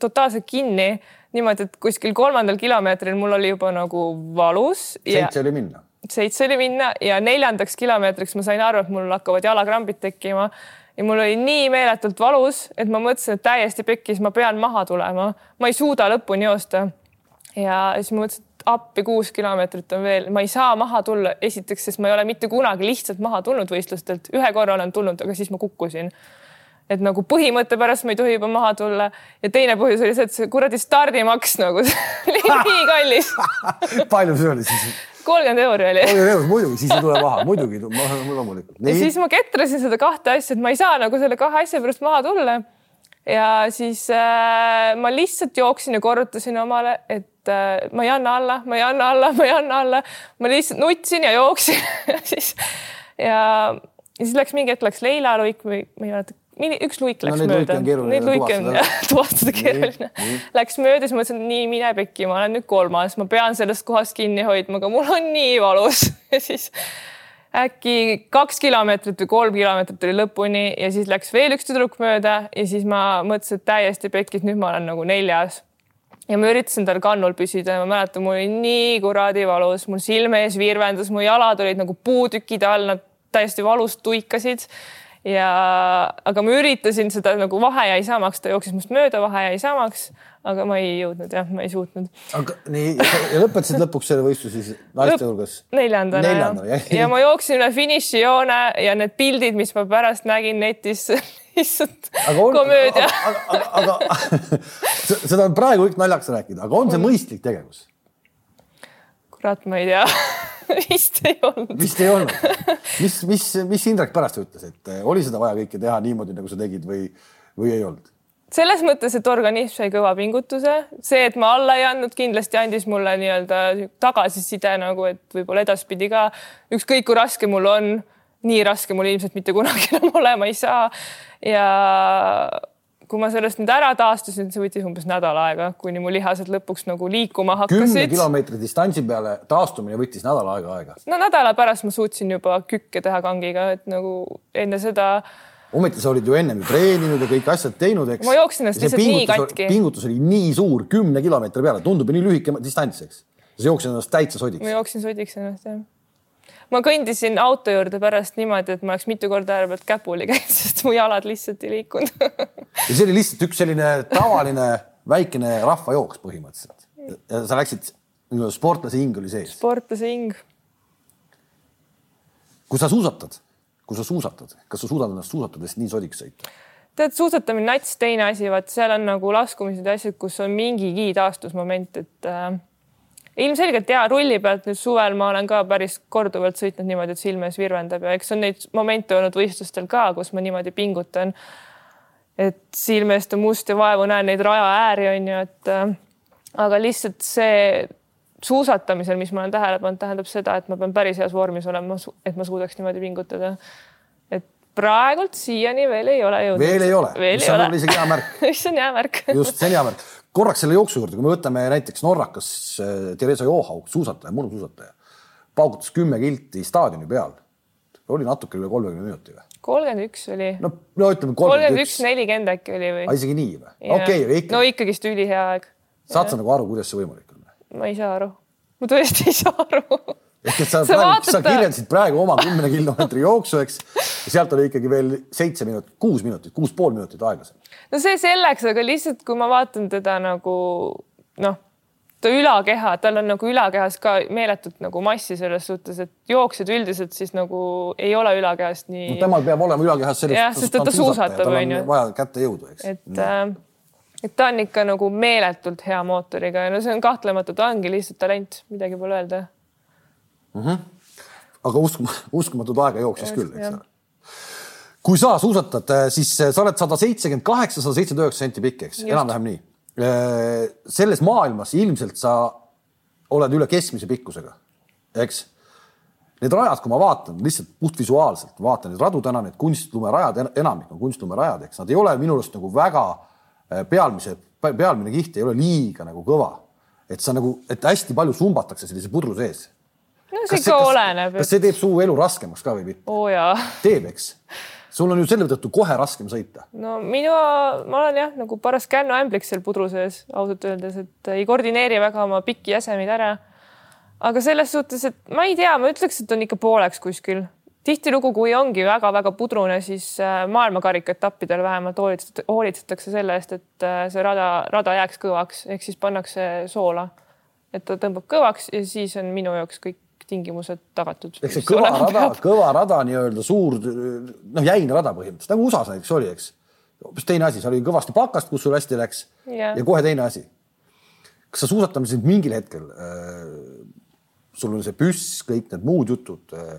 totaalselt kinni niimoodi, et kuskil kolmandal kilomeetril mul oli juba nagu valus. seitse oli minna seitse oli minna ja neljandaks kilomeetriks ma sain aru, et mul hakkavad jalakrambid tekkima. Ja mul oli nii meeletult valus, et ma mõtlesin, et täiesti pekkis, ma pean maha tulema, ma ei suuda lõpuni joosta. ja siis ma mõtlesin, et appi kuus kilomeetrit on veel, ma ei saa maha tulla, esiteks, sest ma ei ole mitte kunagi lihtsalt maha tulnud võistlustelt, ühe korra olen tulnud, aga siis ma kukkusin. Et nagu põhimõtte pärast ma ei tohi juba maha tulla. Ja teine põhjus oli see, et see kuradi stardimaks nagu oli nii kallis. palju see oli siis? Kolmkümmend euri oli. kolmkümmend euri, muidugi, siis ei tule maha, muidugi loomulikult. ja siis ma ketrasin seda kahte asja, et ma ei saa nagu selle kahe asja pärast maha tulla. ja siis äh, ma lihtsalt jooksin ja korrutasin omale, et äh, ma ei anna alla, ma ei anna alla, ma ei anna alla. ma lihtsalt nutsin ja jooksin ja siis ja, ja siis läks mingi hetk läks Leila Luik või ma ei mäleta üks luik läks no, mööda. Neid luike on tuvastada keeruline. Läks mööda, siis mõtlesin, et nii mine pekki, ma olen nüüd kolmas, ma pean sellest kohast kinni hoidma, aga mul on nii valus. Ja siis äkki kaks kilomeetrit või kolm kilomeetrit oli lõpuni ja siis läks veel üks tüdruk mööda ja siis ma mõtlesin, et täiesti pekki, et nüüd ma olen nagu neljas. Ja ma üritasin tal kannul püsida ja ma mäletan, mul oli nii kuradi valus, mul silme ees virvendas, mu jalad olid nagu puutükid all, nad täiesti valust tuikasid ja, aga ma üritasin seda nagu vahe jäi samaks, ta jooksis must mööda, vahe jäi samaks, aga ma ei jõudnud jah, ma ei suutnud. aga nii ja lõpetasid lõpuks selle võistluse siis naiste Lõp... hulgas? neljandana, neljandana ja. ja ma jooksin üle finišijoone ja need pildid, mis ma pärast nägin netis lihtsalt komöödia. aga, aga, aga seda on praegu kõik naljakas rääkida, aga on see mõistlik tegevus? kurat, ma ei tea vist ei olnud. vist ei olnud. mis, mis, mis Indrek pärast ütles, et eh, oli seda vaja kõike teha niimoodi, nagu sa tegid või, või ei olnud? selles mõttes, et organism sai kõva pingutuse, see, et ma alla ei andnud, kindlasti andis mulle nii-öelda tagasiside nagu, et võib-olla edaspidi ka ükskõik kui raske mul on, nii raske mul ilmselt mitte kunagi enam olema ei saa. ja kui ma sellest nüüd ära taastusin, see võttis umbes nädal aega, kuni mu lihased lõpuks nagu liikuma hakkasid. kümne kilomeetri distantsi peale taastumine võttis nädal aega aega. no nädala pärast ma suutsin juba kükke teha kangiga, et nagu enne seda. ometi sa olid ju ennem treeninud ja kõik asjad teinud, eks. ma jooksin ennast lihtsalt nii katki. pingutus oli nii suur, kümne kilomeetri peale, tundub nii lühike distants, eks. sa jooksid ennast täitsa sodiks. ma jooksin sodiks ennast jah ma kõndisin auto juurde pärast niimoodi, et ma oleks mitu korda ääre pealt käpuli käinud, sest mu jalad lihtsalt ei liikunud ja see oli lihtsalt üks selline tavaline väikene rahvajooks põhimõtteliselt. ja sa läksid, sportlase hing oli sees. sportlase hing. kui sa suusatad, kui sa suusatad, kas sa suudad ennast suusatades nii sodiks sõita? tead, suusatamine nats, teine asi, vaat seal on nagu laskumised ja asjad, kus on mingigi taastusmoment, et äh, ilmselgelt ja rulli pealt nüüd suvel ma olen ka päris korduvalt sõitnud niimoodi, et silme ees virvendab ja eks on neid momente olnud võistlustel ka, kus ma niimoodi pingutan. et silme eest on must ja vaevu näen neid raja ääri on ju, et äh, aga lihtsalt see suusatamisel, mis ma olen tähele pannud, tähendab seda, et ma pean päris heas vormis olema, et ma suudaks niimoodi pingutada. et praegult siiani veel ei ole jõudnud. veel ei ole, mis on isegi hea märk mis on hea märk just, see on hea märk korraks selle jooksu juurde, kui me võtame näiteks norrakas äh, Theresa Johaug, suusataja, murdusuusataja, paugutas kümme kilti staadioni peal. oli natuke üle kolmekümne minuti või? kolmkümmend üks oli. no, no ütleme kolmkümmend üks, nelikümmend äkki oli või? isegi nii või? okei okay,, ikka. no ikkagist ülihea aeg. saad sa nagu aru, kuidas see võimalik on? ma ei saa aru, ma tõesti ei saa aru ehk et sa, sa, praegu, sa kirjeldasid praegu oma kümne kilomeetri jooksu, eks. ja sealt oli ikkagi veel seitse minutit, kuus minutit, kuus pool minutit aeglasem no see selleks, aga lihtsalt, kui ma vaatan teda nagu noh, ta ülakeha, tal on nagu ülakehas ka meeletult nagu massi selles suhtes, et jooksjad üldiselt siis nagu ei ole ülakehast nii no,. temal peab olema ülakehas sellest. jah, sest et ta suusatab, onju. vaja kätte jõudu, eks. et äh, et ta on ikka nagu meeletult hea mootoriga ja no see on kahtlemata, ta ongi lihtsalt talent, midagi pole öelda mm. -hmm. aga uskum, uskumatut aega jooksis küll, eks ole kui sa suusatad, äh, siis äh, sa oled sada seitsekümmend kaheksa, sada seitsekümmend üheksa senti pikk, eks, enam-vähem nii. Äh, selles maailmas ilmselt sa oled üle keskmise pikkusega, eks. Need rajad, kui ma vaatan lihtsalt puhtvisuaalselt, vaatan neid radu täna, need kunstlumerajad, enamik on kunstlumerajad, eks nad ei ole minu arust nagu väga pealmise, pealmine kiht ei ole liiga nagu kõva. et sa nagu, et hästi palju sumbatakse sellise pudru sees. No see ikka oleneb. kas see teeb su elu raskemaks ka või mitte? oh, teeb, eks sul on ju selle tõttu kohe raskem sõita. no minu, ma olen jah, nagu paras kännuämbliks seal pudru sees ausalt öeldes, et ei koordineeri väga oma pikki jäsemeid ära. aga selles suhtes, et ma ei tea, ma ütleks, et on ikka pooleks kuskil. tihtilugu, kui ongi väga-väga pudrune, siis äh, maailmakarika etappidel vähemalt hoolitsetakse selle eest, et äh, see rada, rada jääks kõvaks, ehk siis pannakse soola et ta tõmbab kõvaks ja siis on minu jaoks kõik tingimused tagatud. ehk see kõva rada, kõva rada nii-öelda suur noh, jäine rada põhimõtteliselt nagu USA-s näiteks oli, eks. hoopis teine asi, seal oli kõvasti pakast, kus sul hästi läks ja, ja kohe teine asi. kas sa suusatamises mingil hetkel äh,, sul on see püss, kõik need muud jutud äh,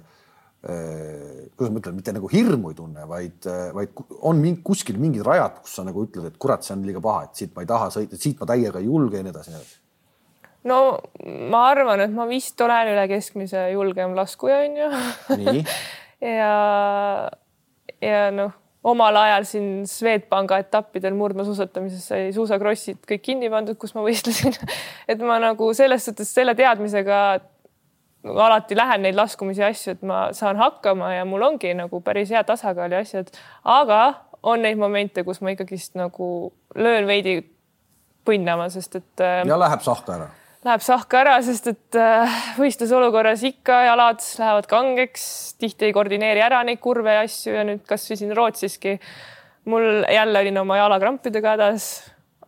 äh, kuidas ma ütlen, mitte nagu hirmu ei tunne, vaid, äh, vaid on mingi, kuskil mingid rajad, kus sa nagu ütled, et kurat, see on liiga paha, et siit ma ei taha sõita, siit ma täiega ei julge ja nii edasi, nii edasi no ma arvan, et ma vist olen üle keskmise julgem laskuja onju. ja, ja noh, omal ajal siin Swedbanka etappidel murdmaasuusatamises sai suusakrossid kõik kinni pandud, kus ma võistlesin et ma nagu selles suhtes selle teadmisega nagu alati lähen neid laskumisi asju, et ma saan hakkama ja mul ongi nagu päris hea tasakaal ja asjad, aga on neid momente, kus ma ikkagist nagu löön veidi põnnama, sest et. ja läheb sahka ära läheb sahka ära, sest et äh, võistlusolukorras ikka jalad lähevad kangeks, tihti ei koordineeri ära neid kurve ja asju ja nüüd kasvõi siin Rootsiski. Mul jälle olin oma jalakrampidega hädas,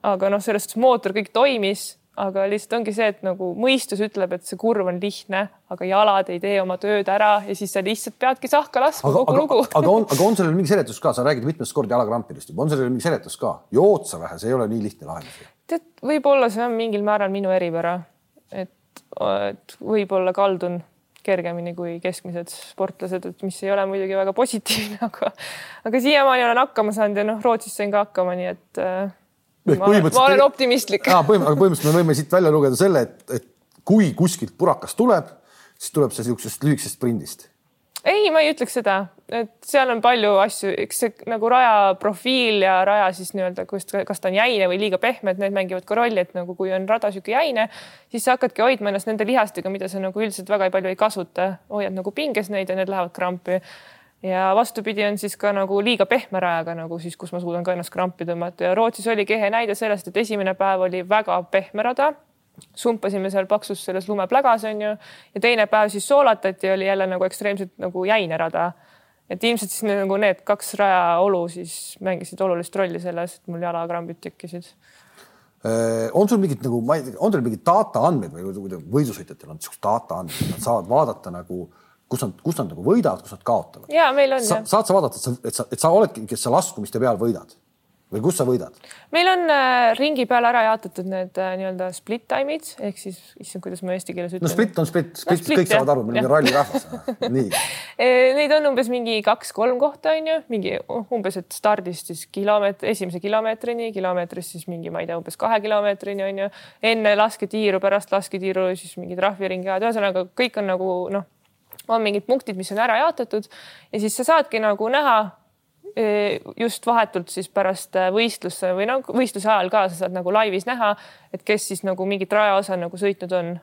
aga noh, selles suhtes mootor kõik toimis, aga lihtsalt ongi see, et nagu mõistus ütleb, et see kurv on lihtne, aga jalad ei tee oma tööd ära ja siis sa lihtsalt peadki sahka laskma kogu aga, lugu. aga on, aga on sellel mingi seletus ka, sa räägid mitmest korda jalakrampidest juba, on sellel mingi seletus ka? joo otsa vähe, see ei ole nii lihtne lahendus tead, võib-olla see on mingil määral minu eripära, et, et võib-olla kaldun kergemini kui keskmised sportlased, et mis ei ole muidugi väga positiivne, aga, aga siiamaani olen hakkama saanud ja noh, Rootsis sain ka hakkama, nii et äh, ma, olen, ma olen optimistlik. põhimõtteliselt me võime siit välja lugeda selle, et, et kui kuskilt purakas tuleb, siis tuleb see niisugusest lühikesest sprindist ei, ma ei ütleks seda, et seal on palju asju, eks see nagu raja profiil ja raja siis nii-öelda, kust, kas ta on jäine või liiga pehme, et need mängivad ka rolli, et nagu kui on rada sihuke jäine, siis sa hakkadki hoidma ennast nende lihastega, mida sa nagu üldiselt väga palju ei kasuta, hoiad nagu pinges neid ja need lähevad krampi. ja vastupidi on siis ka nagu liiga pehme rajaga nagu siis, kus ma suudan ka ennast krampi tõmmata ja Rootsis oligi ehe näide sellest, et esimene päev oli väga pehme rada sumpasime seal paksus selles lumeplägas onju ja teine päev siis soolatati, oli jälle nagu ekstreemselt nagu jäine rada. Et ilmselt siis nagu need kaks rajaolu siis mängisid olulist rolli selles, et mul jalakrambid tekkisid. Äh, on sul mingit nagu, ma ei tea, on teil mingid data andmed või võidusõitjatel on niisugused data andmed, nad saavad vaadata nagu kus nad, kus nad nagu võidavad, kus nad kaotavad? ja meil on. saad sa vaadata, et sa, et sa, et sa oledki, kes sa laskumiste peal võidad või kus sa võidad? meil on äh, ringi peale ära jaotatud need äh, nii-öelda split time'id ehk siis, issand, kuidas ma eesti keeles ütlen. no split on split, split, no, split kõik jah. saavad aru, me oleme rallirahvas nii e, Neid on umbes mingi kaks-kolm kohta on ju, mingi umbes, et stardist siis kilomeetri, esimese kilomeetrini, kilomeetrist siis mingi, ma ei tea, umbes kahe kilomeetrini on ju. enne lasketiiru, pärast lasketiiru siis mingi trahviringi ajad, ühesõnaga kõik on nagu noh, on mingid punktid, mis on ära jaotatud ja siis sa saadki nagu näha just vahetult siis pärast äh, võistlusse või no võistluse ajal ka sa saad nagu laivis näha, et kes siis nagu mingit rajaosa nagu sõitnud on.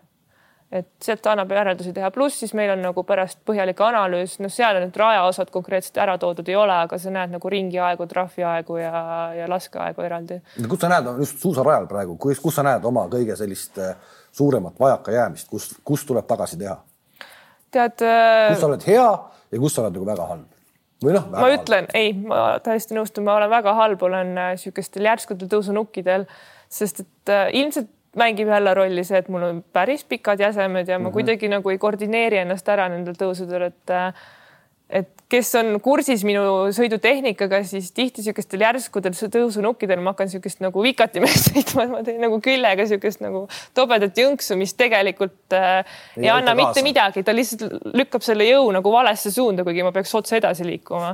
et sealt annab järeldusi teha, pluss siis meil on nagu pärast põhjalik analüüs, noh, seal on need rajaosad konkreetselt ära toodud ei ole, aga sa näed nagu ringiaegu, trahviaegu ja, ja laskeaegu eraldi. kus sa näed just suusarajal praegu, kus, kus sa näed oma kõige sellist äh, suuremat vajakajäämist, kus, kus tuleb tagasi teha? tead. Äh, kus sa oled hea ja kus sa oled nagu väga halb? Või noh. ma ütlen, ei, ma täiesti nõustun, ma olen väga halb, olen niisugustel äh, järskudel tõusunukkidel, sest et äh, ilmselt mängib jälle rolli see, et mul on päris pikad jäsemed ja ma mm -hmm. kuidagi nagu ei koordineeri ennast ära nendel tõusudel, et äh, et kes on kursis minu sõidutehnikaga, siis tihti niisugustel järskudel tõusunukkidel ma hakkan niisugust nagu vikatimeest sõitma, et ma teen nagu küljega niisugust nagu tobedat jõnksu, mis tegelikult äh, ei, ei anna mitte midagi, ta lihtsalt lükkab selle jõu nagu valesse suunda, kuigi ma peaks otse edasi liikuma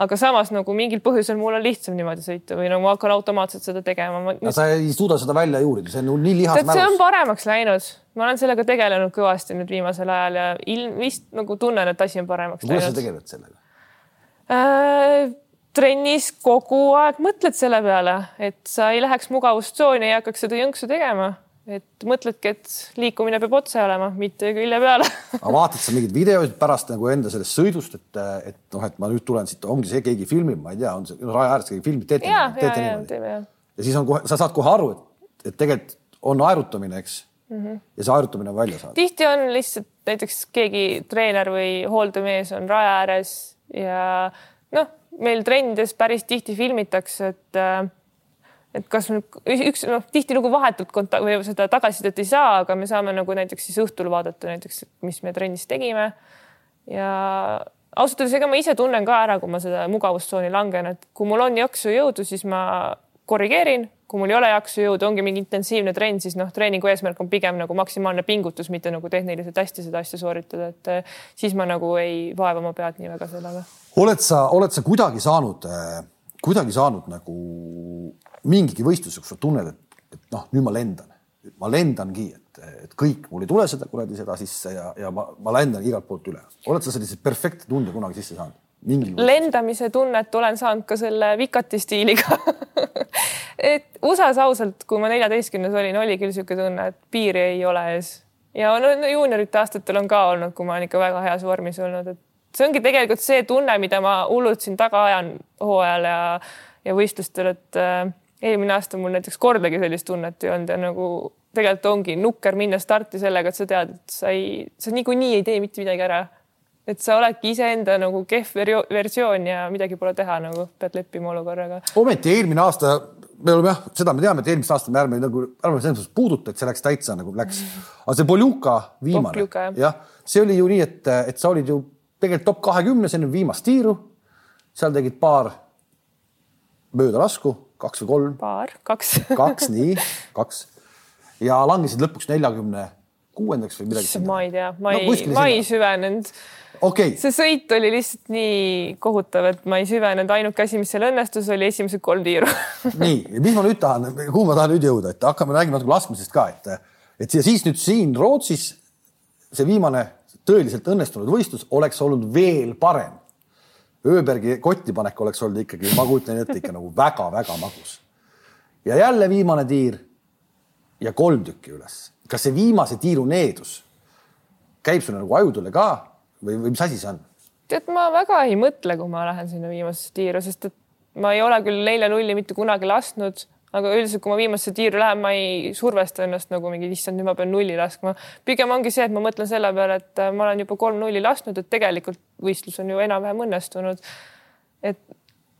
aga samas nagu mingil põhjusel mul on lihtsam niimoodi sõita või no ma hakkan automaatselt seda tegema ma.... aga sa ei suuda seda välja juurida, see on nii lihas mälus. see on paremaks läinud, ma olen sellega tegelenud kõvasti nüüd viimasel ajal ja ilm vist nagu tunnen, et asi on paremaks läinud. kuidas sa tegeled sellega äh,? trennis kogu aeg mõtled selle peale, et sa ei läheks mugavustsooni, ei hakkaks seda jõnksu tegema et mõtledki, et liikumine peab otse olema, mitte külje peale aga vaatad sa mingeid videoid pärast nagu enda sellest sõidust, et, et noh, et ma nüüd tulen siit, ongi see, keegi filmib, ma ei tea, on see raja ääres keegi filmib, teete ja, teete ja, niimoodi. ja siis on kohe, sa saad kohe aru, et, et tegelikult on aerutamine, eks mm. -hmm. ja see aerutamine on välja saada. tihti on lihtsalt näiteks keegi treener või hooldemees on raja ääres ja noh, meil trennides päris tihti filmitakse, et äh, et kas üks noh, tihtilugu vahetult konta- või seda tagasisidet ei saa, aga me saame nagu näiteks siis õhtul vaadata näiteks, mis me trennis tegime. ja ausalt öeldes, ega ma ise tunnen ka ära, kui ma seda mugavustsooni langen, et kui mul on jaksu ja jõudu, siis ma korrigeerin, kui mul ei ole jaksu ja jõudu, ongi mingi intensiivne trenn, siis noh, treeningu eesmärk on pigem nagu maksimaalne pingutus, mitte nagu tehniliselt hästi seda asja sooritada, et eh, siis ma nagu ei vaeva oma pead nii väga sellega. oled sa, oled sa kuidagi saanud, kuidagi saanud nagu mingigi võistluse, kus sa tunned, et, et noh, nüüd ma lendan, ma lendangi, et, et kõik, mul ei tule seda kuradi seda sisse ja, ja ma, ma lendan igalt poolt üle. oled sa sellise perfektne tunde kunagi sisse saanud? lendamise tunnet olen saanud ka selle vikati stiiliga et USA-s ausalt, kui ma neljateistkümnes olin, oli küll niisugune tunne, et piiri ei ole ees ja no, no juuniorite aastatel on ka olnud, kui ma olen ikka väga heas vormis olnud, et see ongi tegelikult see tunne, mida ma hullult siin taga ajan hooajal ja, ja võistlustel, et äh, eelmine aasta mul näiteks kordagi sellist tunnet ei olnud ja nagu tegelikult ongi nukker minna starti sellega, et sa tead, et sa ei, sa niikuinii ei tee mitte midagi ära. et sa oledki iseenda nagu kehv versioon ja midagi pole teha, nagu pead leppima olukorraga. ometi eelmine aasta, me oleme jah, seda me teame, et eelmist aastat me ärme nagu, ärme selles mõttes puuduta, et see läks täitsa nagu läks. aga see Poljuka viimane, jah, see oli ju nii, et, et sa olid ju tegelikult top kahekümnes enne viimast tiiru. seal tegid paar möödalasku kaks või kolm? paar, kaks. Kaks, nii, kaks. ja langesid lõpuks neljakümne kuuendaks või midagi. ma ei tea, ma ei no,, ma ei süvenenud. Okay.. see sõit oli lihtsalt nii kohutav, et ma ei süvenenud, ainuke asi, mis seal õnnestus, oli esimesed kolm tiiru. Nii, mis ma nüüd tahan, kuhu ma tahan nüüd jõuda, et hakkame räägima natuke laskmisest ka, et, et ja siis nüüd siin Rootsis see viimane tõeliselt õnnestunud võistlus oleks olnud veel parem ööbergi kotti panek oleks olnud ikkagi, ma kujutan ette ikka nagu väga-väga magus. ja jälle viimane tiir ja kolm tükki üles. kas see viimase tiiru needus käib sulle nagu ajudele ka või, või mis asi see on? tead, ma väga ei mõtle, kui ma lähen sinna viimasesse tiiru, sest et ma ei ole küll nelja nulli mitte kunagi lasknud aga üldiselt, kui ma viimasesse tiiru lähen, ma ei survesta ennast nagu mingi, issand, nüüd ma pean nulli laskma. pigem ongi see, et ma mõtlen selle peale, et äh, ma olen juba kolm nulli lasknud, et tegelikult võistlus on ju enam-vähem õnnestunud. et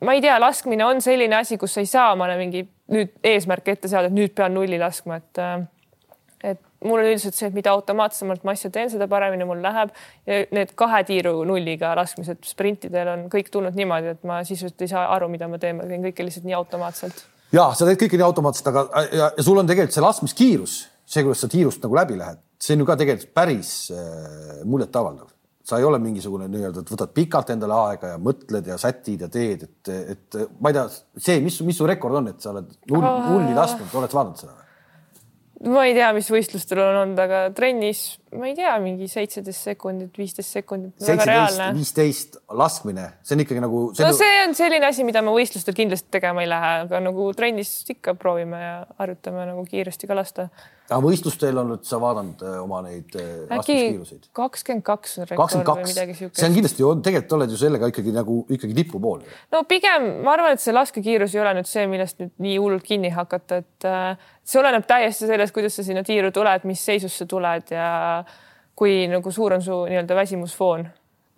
ma ei tea, laskmine on selline asi, kus sa ei saa omale mingi nüüd eesmärke ette seada, et nüüd pean nulli laskma, et äh, et mul on üldiselt see, et mida automaatsemalt ma asja teen, seda paremini mul läheb need kahe tiiru nulliga laskmised sprintidel on kõik tulnud niimoodi, et ma sisuliselt ei saa aru, mida ma teen, ma teen kõike lihtsalt nii automaatselt ja sa teed kõike nii automaatselt, aga ja, ja sul on tegelikult see laskmiskiirus, see, kuidas sa tiirust nagu läbi lähed, see on ju ka tegelikult päris äh, muljetavaldav. sa ei ole mingisugune nii-öelda, et võtad pikalt endale aega ja mõtled ja sätid ja teed, et, et ma ei tea, see, mis, mis su rekord on, et sa oled null, nulli lasknud, oled vaadanud seda? ma ei tea, mis võistlustel on olnud, aga trennis ma ei tea, mingi seitseteist sekundit, viisteist sekundit. seitseteist, viisteist laskmine, see on ikkagi nagu. no see on selline asi, mida ma võistlustel kindlasti tegema ei lähe, aga nagu trennis ikka proovime ja harjutame nagu kiiresti ka lasta. aga võistlustel on nüüd sa vaadanud äh, oma neid äh, laskmiskiiruseid? kakskümmend kaks on rekord või midagi siukest. see on kindlasti, tegelikult oled ju sellega ikkagi nagu ikkagi tipu pool. no pigem ma arvan, et see laskekiirus ei ole nüüd see, millest nüüd nii hullult kinni hakata, et äh, see oleneb täiesti sellest, kuidas sa sinna tiiru tuled, mis seisus sa tuled ja kui nagu suur on su nii-öelda väsimusfoon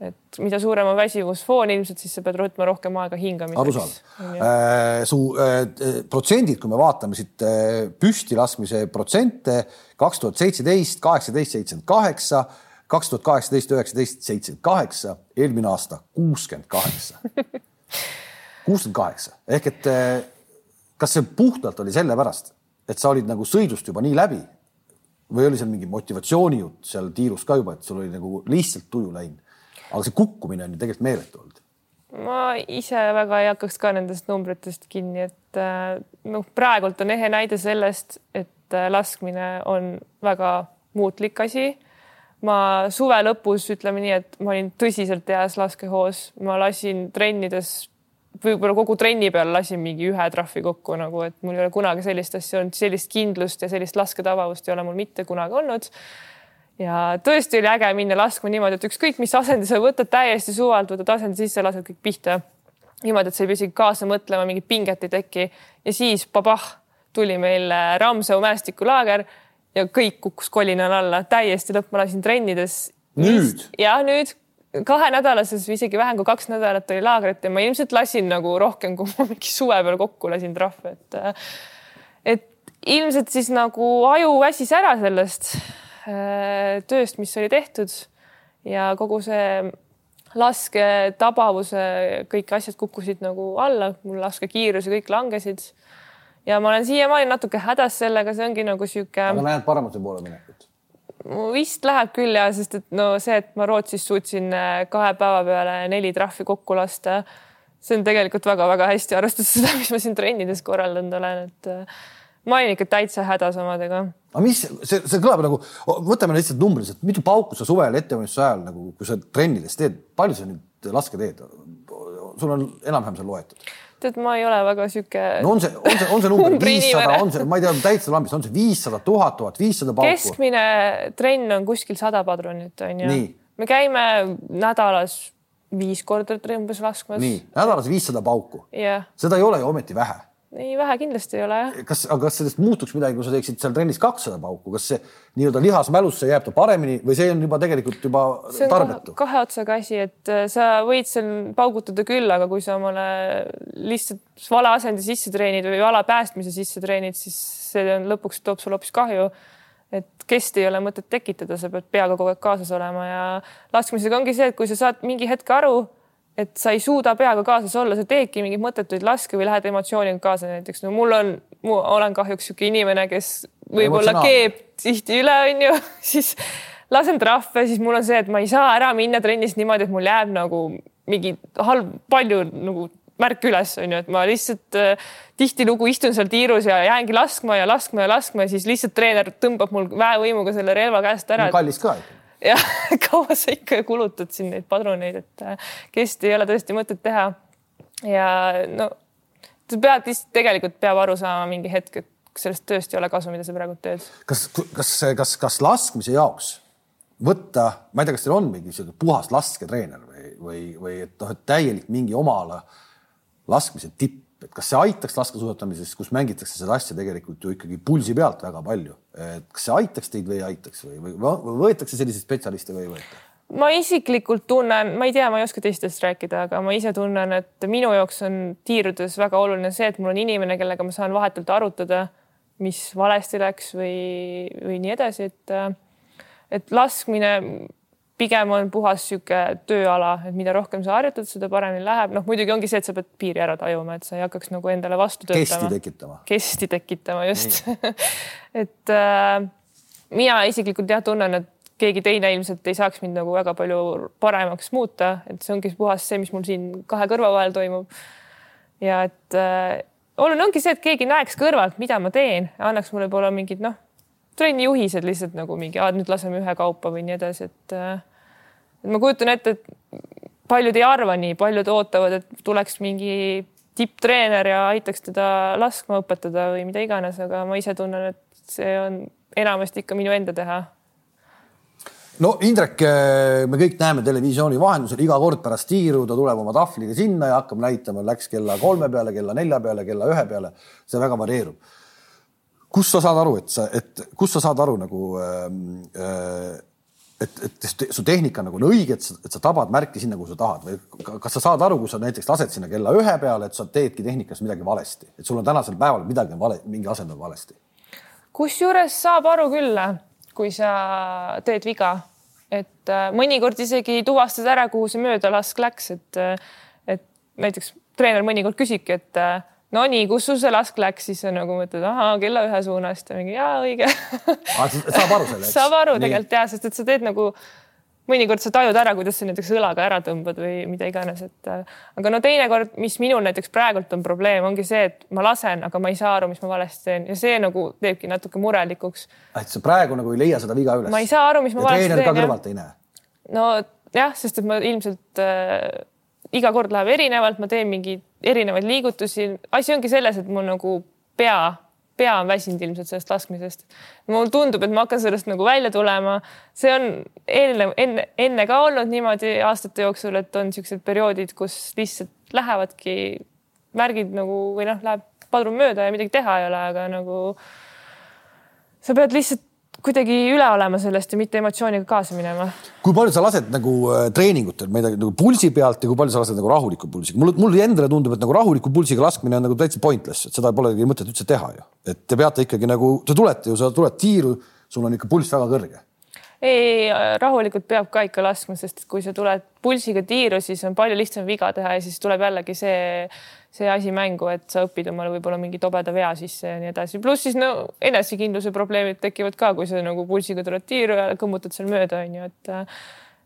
et mida suurem on väsimusfoon, ilmselt siis sa pead võtma rohkem aega hingamiseks. arusaadav äh,. su äh, protsendid, kui me vaatame siit äh, püsti laskmise protsente kaks tuhat seitseteist, kaheksateist, seitsekümmend kaheksa, kaks tuhat kaheksateist, üheksateist, seitsekümmend kaheksa, eelmine aasta kuuskümmend kaheksa. kuuskümmend kaheksa ehk et äh, kas see puhtalt oli sellepärast, et sa olid nagu sõidust juba nii läbi või oli seal mingi motivatsioonijutt seal tiirus ka juba, et sul oli nagu lihtsalt tuju läinud? aga see kukkumine on ju tegelikult meeletu olnud. ma ise väga ei hakkaks ka nendest numbritest kinni, et äh, noh, praegult on ehe näide sellest, et äh, laskmine on väga muutlik asi. ma suve lõpus ütleme nii, et ma olin tõsiselt heas laskehoos, ma lasin trennides võib-olla kogu trenni peal lasin mingi ühe trahvi kokku nagu, et mul ei ole kunagi sellist asja olnud, sellist kindlust ja sellist lasketabavust ei ole mul mitte kunagi olnud. ja tõesti oli äge minna laskma niimoodi, et ükskõik, mis asendi sa võtad täiesti suvalt, võtad asendi sisse, lased kõik pihta. niimoodi, et sa ei pea isegi kaasa mõtlema, mingit pinget ei teki ja siis pabah, tuli meil Ramsau mäestikulaager ja kõik kukkus kolinal alla täiesti lõpp, ma lasin trennides. nüüd? ja nüüd kahenädalases või isegi vähem kui kaks nädalat oli laagrit ja ma ilmselt lasin nagu rohkem, kui ma mingi suve peal kokku lasin trahve, et et ilmselt siis nagu aju väsis ära sellest äh, tööst, mis oli tehtud ja kogu see lasketabavuse kõik asjad kukkusid nagu alla, mul laskekiirus ja kõik langesid. ja ma olen siiamaani natuke hädas sellega, see ongi nagu sihuke. aga näed paremuse poole minekut? Vist läheb küll ja, sest et no see, et ma Rootsis suutsin äh, kahe päeva peale neli trahvi kokku lasta, see on tegelikult väga-väga hästi, arvestades seda, mis ma siin trennides korraldanud olen, et äh, ma olin ikka täitsa hädas omadega. aga mis see, see kõlab nagu, võtame lihtsalt numbriliselt, mitu pauku sa suvel ettevalmistuse ajal nagu, kui sa trennides teed, palju sa nüüd laske teed? sul on enam-vähem seal loetud? Tead, ma ei ole väga sihuke. no on see, on see, on see number viissada, on see, ma ei tea, täitsa lambist, on see viissada, tuhat, tuhat viissada pauku? keskmine trenn on kuskil sada padrunit on ju. me käime nädalas viis korda umbes laskmas. nii, nädalas viissada pauku seda ei ole ju ometi vähe ei, vähe kindlasti ei ole jah. kas, aga kas sellest muutuks midagi, kui sa teeksid seal trennis kakssada pauku, kas see nii-öelda lihasmälusse jääb ta paremini või see on juba tegelikult juba see tarbetu? kahe otsaga asi, et äh, sa võid seal paugutada küll, aga kui sa omale lihtsalt vale asendi sisse treenid või vale päästmise sisse treenid, siis see on lõpuks toob sulle hoopis kahju et kesti ei ole mõtet tekitada, sa pead peaga kogu aeg kaasas olema ja laskmisega ongi see, et kui sa saad mingi hetk aru, et sa ei suuda peaga kaasas olla, sa teedki mingeid mõttetuid laske või lähed emotsiooniga kaasa näiteks. no mul on, olen kahjuks niisugune inimene, kes võib-olla keeb tihti üle, onju, siis lasen trahve, siis mul on see, et ma ei saa ära minna trennist niimoodi, et mul jääb nagu mingi halb, palju nagu märk üles, onju, et ma lihtsalt äh, tihtilugu istun seal tiirus ja jäängi laskma ja laskma ja laskma ja siis lihtsalt treener tõmbab mul väevõimuga selle relva käest ära. kallis ka ikka jah, kaua sa ikka kulutad siin neid padruneid, et äh, kesti ei ole tõesti mõtet teha. ja no sa pead lihtsalt tegelikult peab aru saama mingi hetk, et sellest tööst ei ole kasu, mida sa praegu teed. kas, kas, kas, kas laskmise jaoks võtta, ma ei tea, kas teil on mingi sihuke puhas lasketreener või, või, või et noh, et täielik mingi oma ala laskmise tipp et kas see aitaks laskesuusatamises, kus mängitakse seda asja tegelikult ju ikkagi pulsi pealt väga palju, et kas see aitaks teid või ei aitaks või, või, või võetakse selliseid spetsialiste või ei võeta? ma isiklikult tunnen, ma ei tea, ma ei oska teistest rääkida, aga ma ise tunnen, et minu jaoks on tiirudes väga oluline see, et mul on inimene, kellega ma saan vahetult arutada, mis valesti läks või, või nii edasi, et et laskmine pigem on puhas sihuke tööala, et mida rohkem sa harjutad, seda paremini läheb. noh, muidugi ongi see, et sa pead piiri ära tajuma, et sa ei hakkaks nagu endale vastu töötama. kesti tekitama. kesti tekitama, just et äh, mina isiklikult jah, tunnen, et keegi teine ilmselt ei saaks mind nagu väga palju paremaks muuta, et see ongi puhas see, mis mul siin kahe kõrva vahel toimub. ja et äh, oluline ongi see, et keegi näeks kõrvalt, mida ma teen, annaks mulle võib-olla mingid noh trenni juhised lihtsalt nagu mingi, nüüd laseme ühekaupa või nii edasi, et äh, et ma kujutan ette, et paljud ei arva nii, paljud ootavad, et tuleks mingi tipptreener ja aitaks teda laskma õpetada või mida iganes, aga ma ise tunnen, et see on enamasti ikka minu enda teha no Indrek, äh, me kõik näeme televisiooni vahendusel iga kord pärast tiiru, ta tuleb oma tahvliga sinna ja hakkab näitama, läks kella kolme peale, kella nelja peale, kella ühe peale. see väga varieerub kust sa saad aru, et sa, et kust sa saad aru nagu äh, et, et su tehnika nagu on õige, et sa, et sa tabad märki sinna, kuhu sa tahad? Või kas sa saad aru, kui sa näiteks lased sinna kella ühe peale, et sa teedki tehnikas midagi valesti, et sul on tänasel päeval midagi on vale, mingi asend on valesti? kusjuures saab aru küll, kui sa teed viga, et äh, mõnikord isegi tuvastad ära, kuhu see möödalask läks, et, et näiteks treener mõnikord küsibki, et äh, no nii, kus sul see lask läks, siis sa nagu mõtled, ahaa, kella ühe suunast ja mingi jaa, õige saab aru selle, eks? saab aru tegelikult jah, sest et sa teed nagu mõnikord sa tajud ära, kuidas sa näiteks õlaga ära tõmbad või mida iganes, et aga no teinekord, mis minul näiteks praegult on probleem, ongi see, et ma lasen, aga ma ei saa aru, mis ma valesti teen ja see nagu teebki natuke murelikuks. et sa praegu nagu ei leia seda viga üles? ma ei saa aru, mis ma ja valesti teen. treener ka kõrvalt ei näe? no jah, sest et ma ilmselt äh, iga kord läheb erinevalt, ma teen mingeid erinevaid liigutusi. asi ongi selles, et mul nagu pea, pea on väsinud ilmselt sellest laskmisest. mulle tundub, et ma hakkan sellest nagu välja tulema. see on enne, enne, enne ka olnud niimoodi aastate jooksul, et on niisugused perioodid, kus lihtsalt lähevadki märgid nagu või noh, läheb padrun mööda ja midagi teha ei ole, aga nagu sa pead lihtsalt kuidagi üle olema sellest ja mitte emotsiooniga kaasa minema. kui palju sa lased nagu äh, treeningutel, ma ei tea, nagu pulsi pealt ja kui palju sa lased nagu rahuliku pulsiga, mulle, mulle endale tundub, et nagu rahuliku pulsiga laskmine on nagu täitsa pointless, et seda polegi mõtet üldse teha ju. et te peate ikkagi nagu, te tulete ju, sa tuled tiiru, sul on ikka pulss väga kõrge ei, rahulikult peab ka ikka laskma, sest kui sa tuled pulsiga tiiru, siis on palju lihtsam viga teha ja siis tuleb jällegi see see asi mängu, et sa õpid omale võib-olla mingi tobeda vea sisse ja nii edasi. pluss siis no enesekindluse probleemid tekivad ka, kui sa nagu pulsiga tuled tiiru ja kõmmutad seal mööda, on ju, et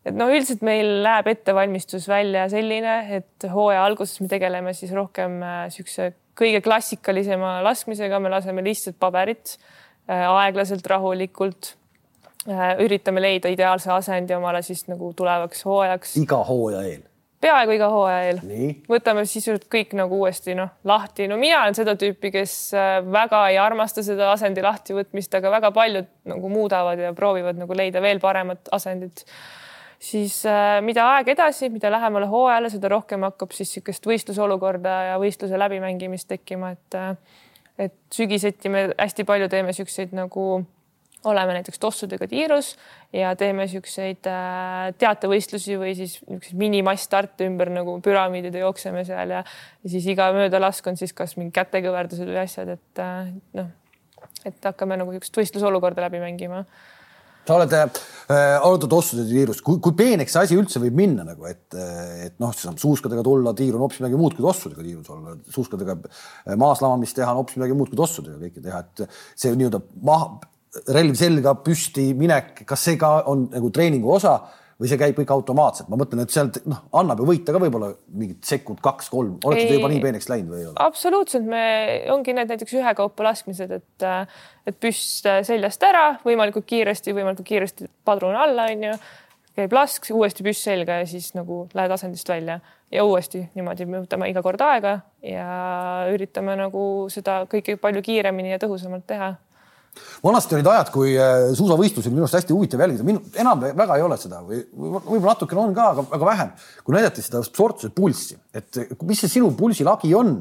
et no üldiselt meil läheb ettevalmistus välja selline, et hooaja alguses me tegeleme siis rohkem niisuguse äh, kõige klassikalisema laskmisega, me laseme lihtsalt paberit äh, aeglaselt, rahulikult äh, üritame leida ideaalse asendi omale siis nagu tulevaks hooajaks. iga hooaja eel peaaegu iga hooaja eel. võtame sisuliselt kõik nagu uuesti noh lahti. no mina olen seda tüüpi, kes äh, väga ei armasta seda asendi lahtivõtmist, aga väga paljud nagu muudavad ja proovivad nagu leida veel paremat asendit. siis äh, mida aeg edasi, mida lähemale hooajale, seda rohkem hakkab siis niisugust võistlusolukorda ja võistluse läbimängimist tekkima, et äh, et sügiseti me hästi palju teeme niisuguseid nagu oleme näiteks tossudega tiirus ja teeme niisuguseid äh, teatevõistlusi või siis niisuguseid minimassstarte ümber nagu püramiidide jookseme seal ja, ja siis iga möödalask on siis kas mingi kätekõverdused või asjad, et äh, noh, et hakkame nagu niisugust võistlusolukorda läbi mängima. Sa oled äh,, oled tossude tiirus, kui, kui peeneks see asi üldse võib minna nagu, et, et noh, sa saad suuskadega tulla, tiir on hoopis midagi muud kui tossudega tiirus olla, suuskadega maas lamamist teha on hoopis midagi muud kui tossudega kõike teha, et see nii-öelda maha relv selga, püsti minek, kas see ka on nagu treeningu osa või see käib kõik automaatselt, ma mõtlen, et sealt noh, annab ju võita ka võib-olla mingit sekund, kaks-kolm, olete te juba nii peeneks läinud või ei ole? absoluutselt, me ongi need näiteks ühekaupa laskmised, et et püss seljast ära võimalikult kiiresti, võimalikult kiiresti padrun alla, onju, käib lask, uuesti püss selga ja siis nagu lähed asendist välja. Ja uuesti niimoodi me võtame iga kord aega ja üritame nagu seda kõike palju kiiremini ja tõhusamalt teha vanasti olid ajad, kui äh, suusavõistlusi oli minu arust hästi huvitav jälgida, minu enam väga ei ole seda või võib-olla natukene on ka, aga väga vähem, kui näidati seda sportlase pulssi, et mis see sinu pulsilagi on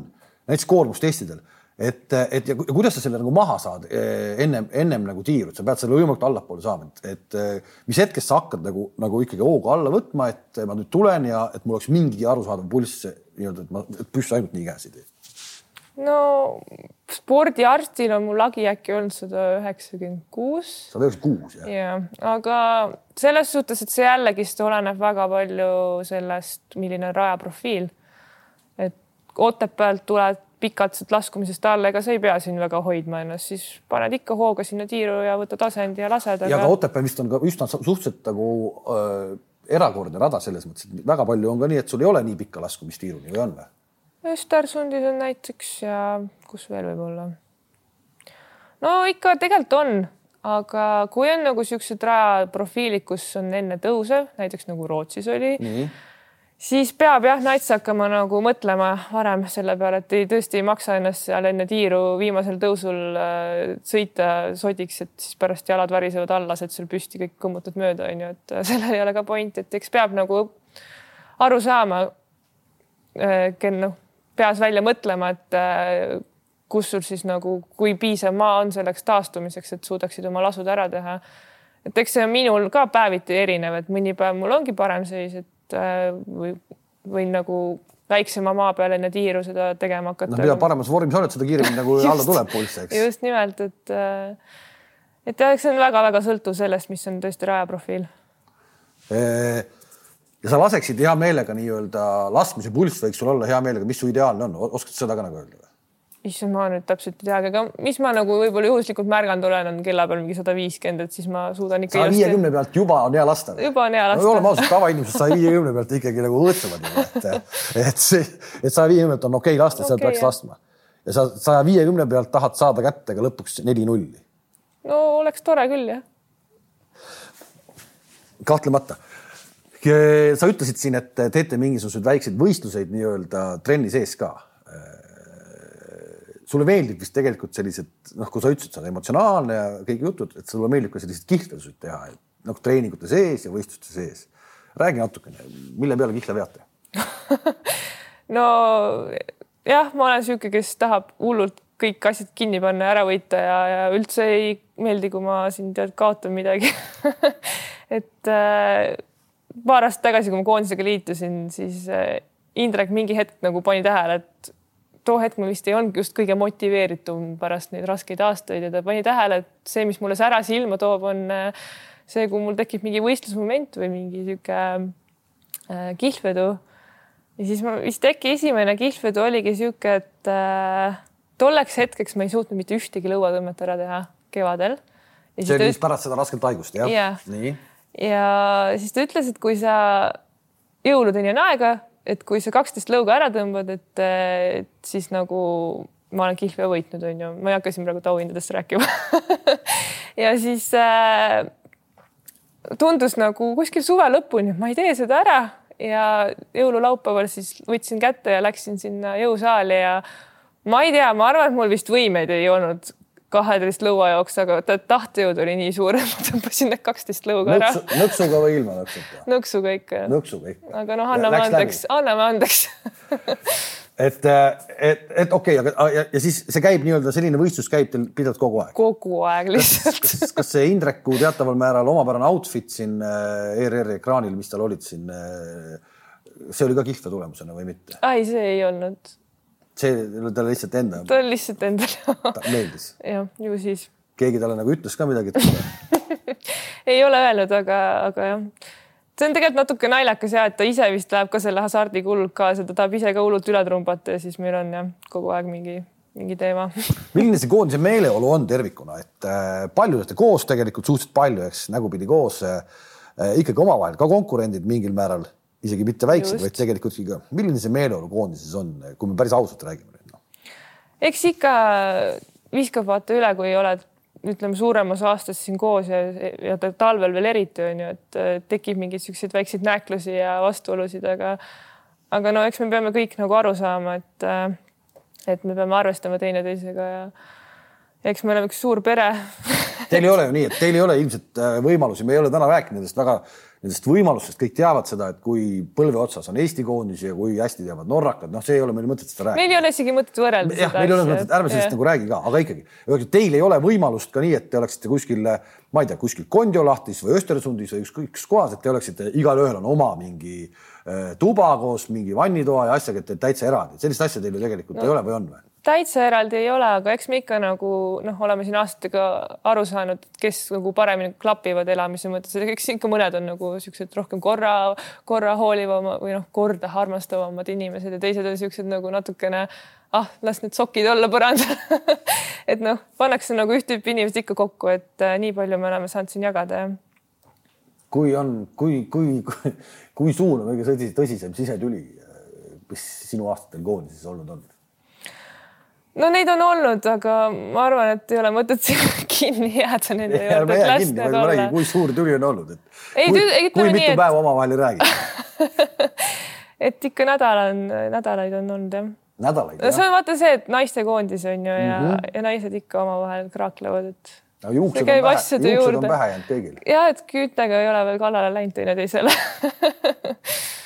näiteks koormustestidel, et, et ja kuidas sa selle nagu maha saad äh, ennem, ennem nagu tiiru, et sa pead selle võimalikult allapoole saama, et, et äh, mis hetkest sa hakkad nagu, nagu ikkagi hoogu alla võtma, et ma nüüd tulen ja et mul oleks mingi arusaadav pulss nii-öelda, et ma, püss ainult nii käes ei tee no spordiarstil on mul lagi äkki olnud sada üheksakümmend kuus. sada üheksakümmend kuus, jah? jah, aga selles suhtes, et see jällegist oleneb väga palju sellest, milline on raja profiil. et Otepäält tuled pikalt sealt laskumisest alla, ega sa ei pea siin väga hoidma ennast, siis paned ikka hooga sinna tiiru ja võtad asendi ja lased aga.... ja ka Otepää vist on ka üsna suhteliselt nagu äh, erakordne rada selles mõttes, et väga palju on ka nii, et sul ei ole nii pikka laskumistiiruni või on või? Östersundis on näiteks ja kus veel võib-olla? no ikka tegelikult on, aga kui on nagu siuksed rajaprofiilid, kus on enne tõusev, näiteks nagu Rootsis oli -hmm. siis peab jah nats hakkama nagu mõtlema varem selle peale, et ei tõesti ei maksa ennast seal enne tiiru viimasel tõusul äh, sõita sodiks, et siis pärast jalad varisevad alla, lased seal püsti, kõik kõmmutad mööda, onju, et äh, sellel ei ole ka point, et eks peab nagu aru saama, äh, noh peas välja mõtlema, et äh, kus sul siis nagu, kui piisav maa on selleks taastumiseks, et suudaksid oma lasud ära teha. et eks see on minul ka päeviti erinev, et mõni päev mul ongi parem seis, et äh, või võin nagu väiksema maa peal enne tiiru seda tegema hakata. no mida paremas vormis oled, seda kiiremini nagu just, alla tuleb pulss, eks. just nimelt, et äh, et jah, eks see on väga-väga sõltuv sellest, mis on tõesti rajaprofiil eee ja sa laseksid hea meelega nii-öelda laskmise pulss võiks sul olla hea meelega, mis su ideaalne on, oskad seda ka nagu öelda issand, ma nüüd täpselt ei teagi, aga mis ma nagu võib-olla juhuslikult märganud olen, on kella peal mingi sada viiskümmend, et siis ma suudan ikka. saja viiekümne pealt juba on hea lasta. juba on hea lasta no,. oleme ausad, tavainimesed saja viiekümne pealt ikkagi nagu õõtsevad, et, et see, et saja viiekümne pealt on okei okay lasta okay,, sealt peaks laskma. ja sa saja viiekümne pealt tahad saada kätte ka lõpuks neli-nulli. no oleks tore küll, jah. kahtlemata sa ütlesid siin, et teete mingisuguseid väikseid võistluseid nii-öelda trenni sees ka. sulle meeldib vist tegelikult sellised, noh, kui sa ütlesid, sa oled emotsionaalne ja kõik jutud, et sulle meeldib ka selliseid kihlvedusid teha, et noh, treeningute sees ja võistluste sees. räägi natukene, mille peale kihla veate no jah, ma olen niisugune, kes tahab hullult kõik asjad kinni panna ja ära võita ja, ja üldse ei meeldi, kui ma siin tead kaotan midagi et äh, paar aastat tagasi, kui ma koondisega liitusin, siis äh, Indrek mingi hetk nagu pani tähele, et too hetk ma vist ei olnud just kõige motiveeritum pärast neid raskeid aastaid ja ta pani tähele, et see, mis mulle sära silma toob, on äh, see, kui mul tekib mingi võistlusmoment või mingi sihuke äh, kihlvedu. ja siis ma vist äkki esimene kihlvedu oligi sihuke, et äh, tolleks hetkeks ma ei suutnud mitte ühtegi lõuatõmmet ära teha kevadel. see oli siis pärast seda rasket haigust jah ja.? nii. Ja siis ta ütles, et kui sa jõuludeni on aega, et kui sa kaksteist lõuga ära tõmbad, et, et siis nagu ma olen kihlvea võitnud, onju, ma ei hakka siin praegu auhindadest rääkima. Ja siis äh, tundus nagu kuskil suve lõpuni, et ma ei tee seda ära. Ja jõululaupäeval siis võtsin kätte ja läksin sinna jõusaali ja ma ei tea, ma arvan, et mul vist võimeid ei olnud kaheteist lõua jaoks, aga tahtejõud oli nii suur, et ma tõmbasin need kaksteist lõuga ära. nõksuga või ilma nõksuta? nõksuga ikka. nõksuga ikka. aga noh, anname andeks, anname andeks et, et, et okei okay,, aga ja, ja siis see käib nii-öelda selline võistlus käib teil pidevalt kogu aeg? kogu aeg lihtsalt. kas, kas see Indreku teataval määral omapärane outfit siin äh, ERR-i ekraanil, mis tal olid siin, äh, see oli ka kihva tulemusena või mitte? ei, see ei olnud see talle lihtsalt endale? talle lihtsalt endale ta meeldis? jah, ju siis. keegi talle nagu ütles ka midagi ei ole öelnud, aga, aga jah. See on tegelikult natuke naljakas ja et ta ise vist läheb ka selle hasardiga hullult kaasa, ta tahab ise ka hullult üle trumbata ja siis meil on jah, kogu aeg mingi, mingi teema. Milline see koondise meeleolu on tervikuna, et äh, palju olete koos tegelikult? Suhteliselt palju, eks? Nägupidi koos äh, äh, ikkagi omavahel ka konkurendid mingil määral isegi mitte väiksed, vaid tegelikult ikka, milline see meeleolu koondises on, kui me päris ausalt räägime nüüd no.? eks ikka viskab vaata üle, kui oled ütleme suuremas aastas siin koos ja, ja talvel veel eriti on ju, et tekib mingeid siukseid väikseid nääklusi ja vastuolusid, aga aga no eks me peame kõik nagu aru saama, et et me peame arvestama teineteisega ja eks me oleme üks suur pere Teil ei ole ju nii, et teil ei ole ilmselt äh, võimalusi, me ei ole täna rääkinud nendest väga nendest võimalustest, kõik teavad seda, et kui põlve otsas on Eesti koondis ja kui hästi teavad norrakad, noh, see ei ole meil mõtet seda rääkida. meil ei ole isegi mõtet võrrelda. jah, meil ei ole mõtet, ärme sellest nagu räägi ka, aga ikkagi, teil ei ole võimalust ka nii, et te oleksite kuskil, ma ei tea, kuskil Kondiolahtis või Östersundis või ükskõik kus kohas, et te oleksite, igalühel on oma mingi äh, tuba koos mingi vannitoa ja asjaga, et te täitsa eraldi, sellist asja teil ju tegelikult no. ei ole või on või? Täitsa eraldi ei ole, aga eks me ikka nagu noh, oleme siin aastatega aru saanud, kes nagu paremini klapivad elamise mõttes, eks ikka mõned on nagu siuksed rohkem korra, korra hoolivama või noh, korda armastavamad inimesed ja teised on siuksed nagu natukene ah, las need sokid olla põrandal et noh, pannakse nagu üht tüüpi inimesed ikka kokku, et äh, nii palju me oleme saanud siin jagada, jah. kui on, kui, kui, kui, kui suur on kõige tõsisem sisetüli, mis sinu aastatel koondises olnud on? No neid on olnud, aga ma arvan, et ei ole mõtet kinni jääda nende juurde, et las need olla. kui suur tüli on olnud, et ei, kui, ei, kui mitu et... päeva omavahel ei räägi et ikka nädal on, nädalaid on olnud jah. nädalaid? see on vaata see, et naistekoondis on ju ja mm, -hmm. ja naised ikka omavahel kraaklevad, et no on pähe jäänud kõigil. ja et küütega ei ole veel kallale läinud teineteisele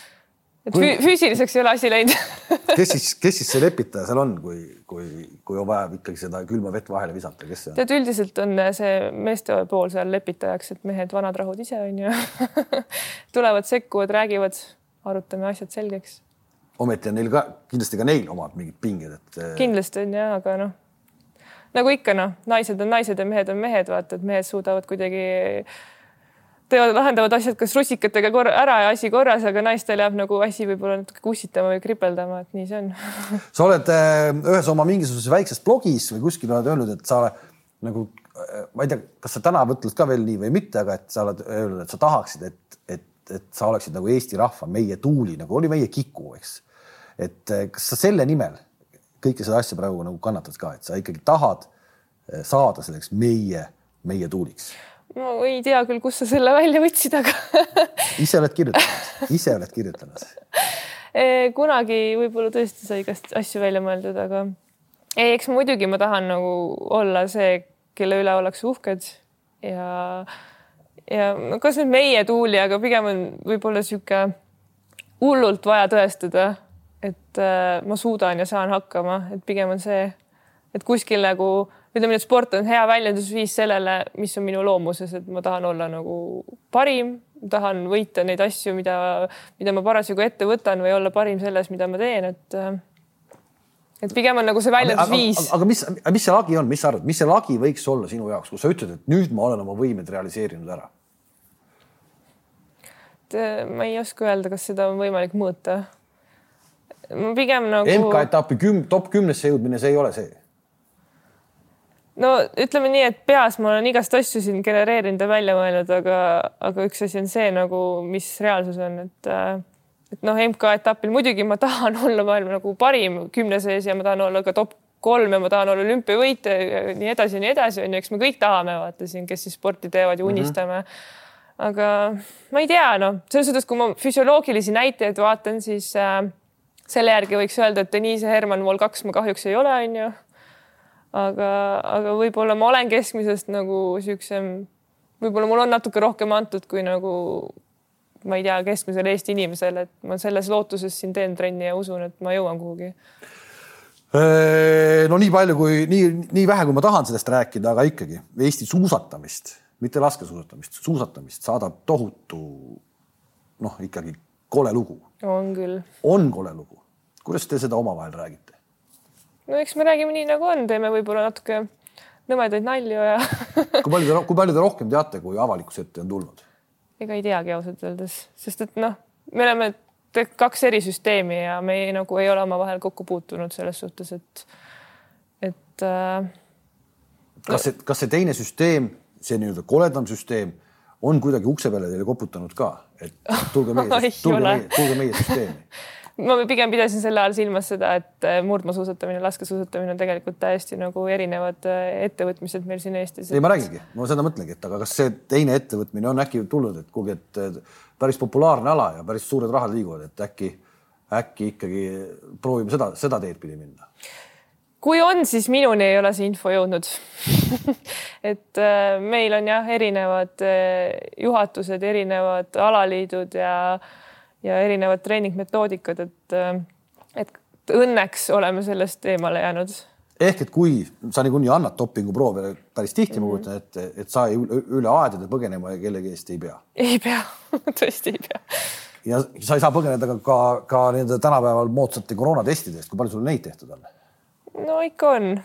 et kui... füüsiliseks ei ole asi läinud kes siis, kes siis see lepitaja seal on, kui, kui, kui on vaja ikkagi seda külma vett vahele visata, kes see on? tead, üldiselt on see meeste pool seal lepitajaks, et mehed, vanad rahud ise on ju tulevad, sekkuvad, räägivad, arutame asjad selgeks. ometi on neil ka kindlasti ka neil omad mingid pinged, et. kindlasti on ja, aga noh, nagu ikka noh, naised on naised ja mehed on mehed, vaata, et mehed suudavad kuidagi teevad, lahendavad asjad kas russikatega korra, ära ja asi korras, aga naistel jääb nagu asi võib-olla natuke kussitama või kripeldama, et nii see on sa oled äh, ühes oma mingisuguses väikses blogis või kuskil oled öelnud, et sa nagu, äh, ma ei tea, kas sa täna mõtled ka veel nii või mitte, aga et sa oled öelnud, et sa tahaksid, et, et, et sa oleksid nagu Eesti rahva, meie tuuli, nagu oli meie Kiku, eks. et äh, kas sa selle nimel kõike seda asja praegu nagu kannatad ka, et sa ikkagi tahad saada selleks meie, meie tuuliks ma ei tea küll, kust sa selle välja võtsid, aga ise oled kirjutanud, ise oled kirjutanud. Kunagi võib-olla tõesti sai igast asju välja mõeldud, aga ei, eks muidugi ma tahan nagu olla see, kelle üle ollakse uhked ja ja kas nüüd meie tuuli, aga pigem on võib-olla sihuke hullult vaja tõestada, et äh, ma suudan ja saan hakkama, et pigem on see, et kuskil nagu ütleme, et sport on hea väljendusviis sellele, mis on minu loomuses, et ma tahan olla nagu parim, tahan võita neid asju, mida, mida ma parasjagu ette võtan või olla parim selles, mida ma teen, et et pigem on nagu see väljendusviis. aga, aga mis, mis see lagi on, mis sa arvad, mis see lagi võiks olla sinu jaoks, kus sa ütled, et nüüd ma olen oma võimed realiseerinud ära? ma ei oska öelda, kas seda on võimalik mõõta. ma pigem nagu. MK-etapi küm-, top kümnesse jõudmine, see ei ole see no ütleme nii, et peas ma olen igast asju siin genereerinud ja välja mõelnud, aga, aga üks asi on see nagu, mis reaalsus on, et et noh, MK-etapil muidugi ma tahan olla maailma nagu parim kümne sees ja ma tahan olla ka top kolm ja ma tahan olla olümpiavõitja ja nii edasi ja nii edasi on ju, eks me kõik tahame vaata siin, kes siis sporti teevad ja mhm. unistame mm. -hmm. aga ma ei tea, noh, selles suhtes, kui ma füsioloogilisi näitajaid vaatan, siis äh, selle järgi võiks öelda, et Deniise Herman vol kaks ma kahjuks ei ole, on ju aga, aga võib-olla ma olen keskmisest nagu siuksem, võib-olla mul on natuke rohkem antud kui nagu ma ei tea, keskmisele Eesti inimesele, et ma selles lootuses siin teen trenni ja usun, et ma jõuan kuhugi. no nii palju kui nii, nii vähe, kui ma tahan sellest rääkida, aga ikkagi Eesti suusatamist, mitte laskesuusatamist, suusatamist saadab tohutu noh, ikkagi kole lugu. on küll. on kole lugu. kuidas te seda omavahel räägite? No eks me räägime nii nagu on, teeme võib-olla natuke nõmedaid nalju ja kui palju te, kui palju te rohkem teate, kui avalikkuse ette on tulnud? ega ei teagi ausalt öeldes, sest et noh, me oleme kaks eri süsteemi ja me ei, nagu ei ole omavahel kokku puutunud selles suhtes, et, et äh,. kas see, kas see teine süsteem, see nii-öelda koledam süsteem on kuidagi ukse peale teile koputanud ka, et tulge meie, tulge meie, tulge meie süsteemi ma pigem pidasin selle all silmas seda, et äh, murdmaasuusatamine, laskesuusatamine on tegelikult täiesti nagu erinevad äh, ettevõtmised meil siin Eestis. ei, ma räägingi, ma seda mõtlengi, et aga kas see teine ettevõtmine on äkki tulnud, et kuulge, et päris populaarne ala ja päris suured rahad liiguvad, et äkki, äkki ikkagi proovime seda, seda teed pidi minna? Kui on, siis minuni ei ole see info jõudnud. Et äh, meil on jah, erinevad juhatused, erinevad alaliidud ja äh, ja erinevad treeningmetoodikad, et, äh, et õnneks oleme sellest eemale jäänud. ehk et kui sa niikuinii annad dopinguproove päris tihti mm, -hmm. ma kujutan ette, et sa ei üle aedade põgenema ja kellegi eest ei pea. ei pea tõesti ei pea. ja sa ei saa põgeneda ka, ka, ka nende tänapäeval moodsate koroonatestide eest, kui palju sul neid tehtud on? no ikka on,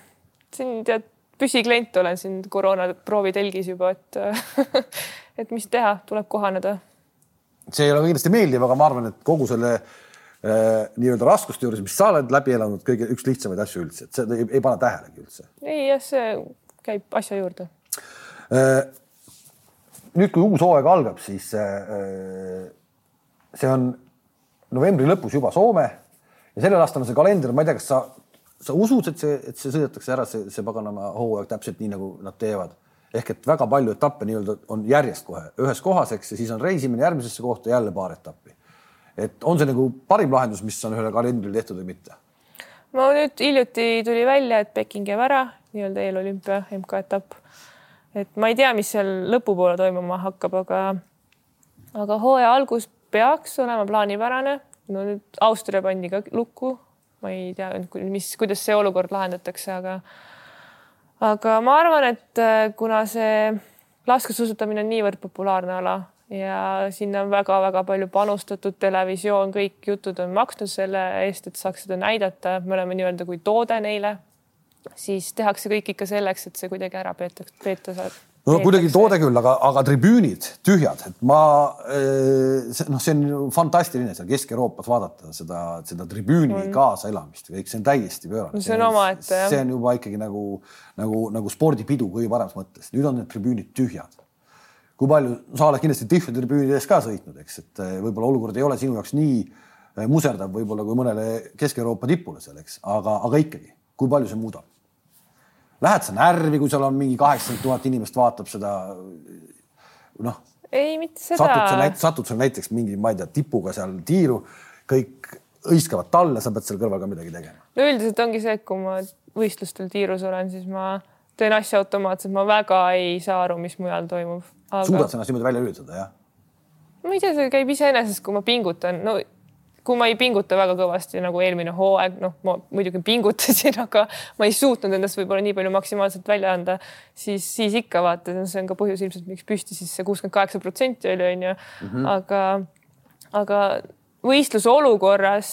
siin tead, püsiklient olen siin koroonaproovi telgis juba, et et mis teha, tuleb kohaneda see ei ole kindlasti meeldiv, aga ma arvan, et kogu selle äh, nii-öelda raskuste juures, mis sa oled läbi elanud, kõige üks lihtsamaid asju üldse, et seda ei, ei pane tähelegi üldse. ei jah, see käib asja juurde äh,. nüüd, kui uus hooaeg algab, siis äh, see on novembri lõpus juba Soome ja sellel aastal on see kalender, ma ei tea, kas sa, sa usud, et see, et see sõidetakse ära, see, see paganama hooaeg täpselt nii, nagu nad teevad ehk et väga palju etappe nii-öelda on järjest kohe ühes kohas, eks, ja siis on reisimine järgmisesse kohta jälle paar etappi. et on see nagu parim lahendus, mis on ühele kalendrile tehtud või mitte? no nüüd hiljuti tuli välja, et Peking jääb ära, nii-öelda eelolümpia MK-etapp. et ma ei tea, mis seal lõpupoole toimuma hakkab, aga aga hooaja algus peaks olema plaanipärane. no nüüd Austria pandi ka lukku. ma ei tea, mis, kuidas see olukord lahendatakse, aga aga ma arvan, et äh, kuna see laskesuusatamine on niivõrd populaarne ala ja sinna on väga-väga palju panustatud, televisioon, kõik jutud on maksnud selle eest, et saaks seda näidata, me oleme nii-öelda kui toode neile, siis tehakse kõik ikka selleks, et see kuidagi ära peetakse, peeta saab no kuidagi toode küll, aga, aga tribüünid tühjad, et ma, eh, noh, see on ju fantastiline seal Kesk-Euroopas vaadata seda, seda tribüüni mm. kaasaelamist kõik see on täiesti pöörane no,. see on omaette jah. see on juba ikkagi nagu, nagu, nagu spordipidu kõige paremas mõttes. nüüd on need tribüünid tühjad. kui palju, sa oled kindlasti tühjade tribüünide ees ka sõitnud, eks, et eh, võib-olla olukord ei ole sinu jaoks nii eh, muserdav võib-olla kui mõnele Kesk-Euroopa tipule seal, eks, aga, aga ikkagi, kui palju see muudab? Lähed sa närvi, kui seal on mingi kaheksakümmend tuhat inimest vaatab seda? noh. ei, mitte seda. satud sa, satud sa näiteks mingi, ma ei tea, tipuga seal tiiru, kõik hõiskavad talle, sa pead seal kõrval ka midagi tegema. no üldiselt ongi see, et kui ma võistlustel tiirus olen, siis ma teen asja automaatselt, ma väga ei saa aru, mis mujal toimub aga.... suudad sa ennast niimoodi välja lülitada, jah? ma ei tea, see käib iseenesest, kui ma pingutan, no kui ma ei pinguta väga kõvasti nagu eelmine hooaeg, noh, ma muidugi pingutasin, aga ma ei suutnud endast võib-olla nii palju maksimaalselt välja anda, siis, siis ikka vaata, see on ka põhjus ilmselt, miks püsti siis see kuuskümmend kaheksa protsenti oli, onju. Mhm. aga, aga võistluse olukorras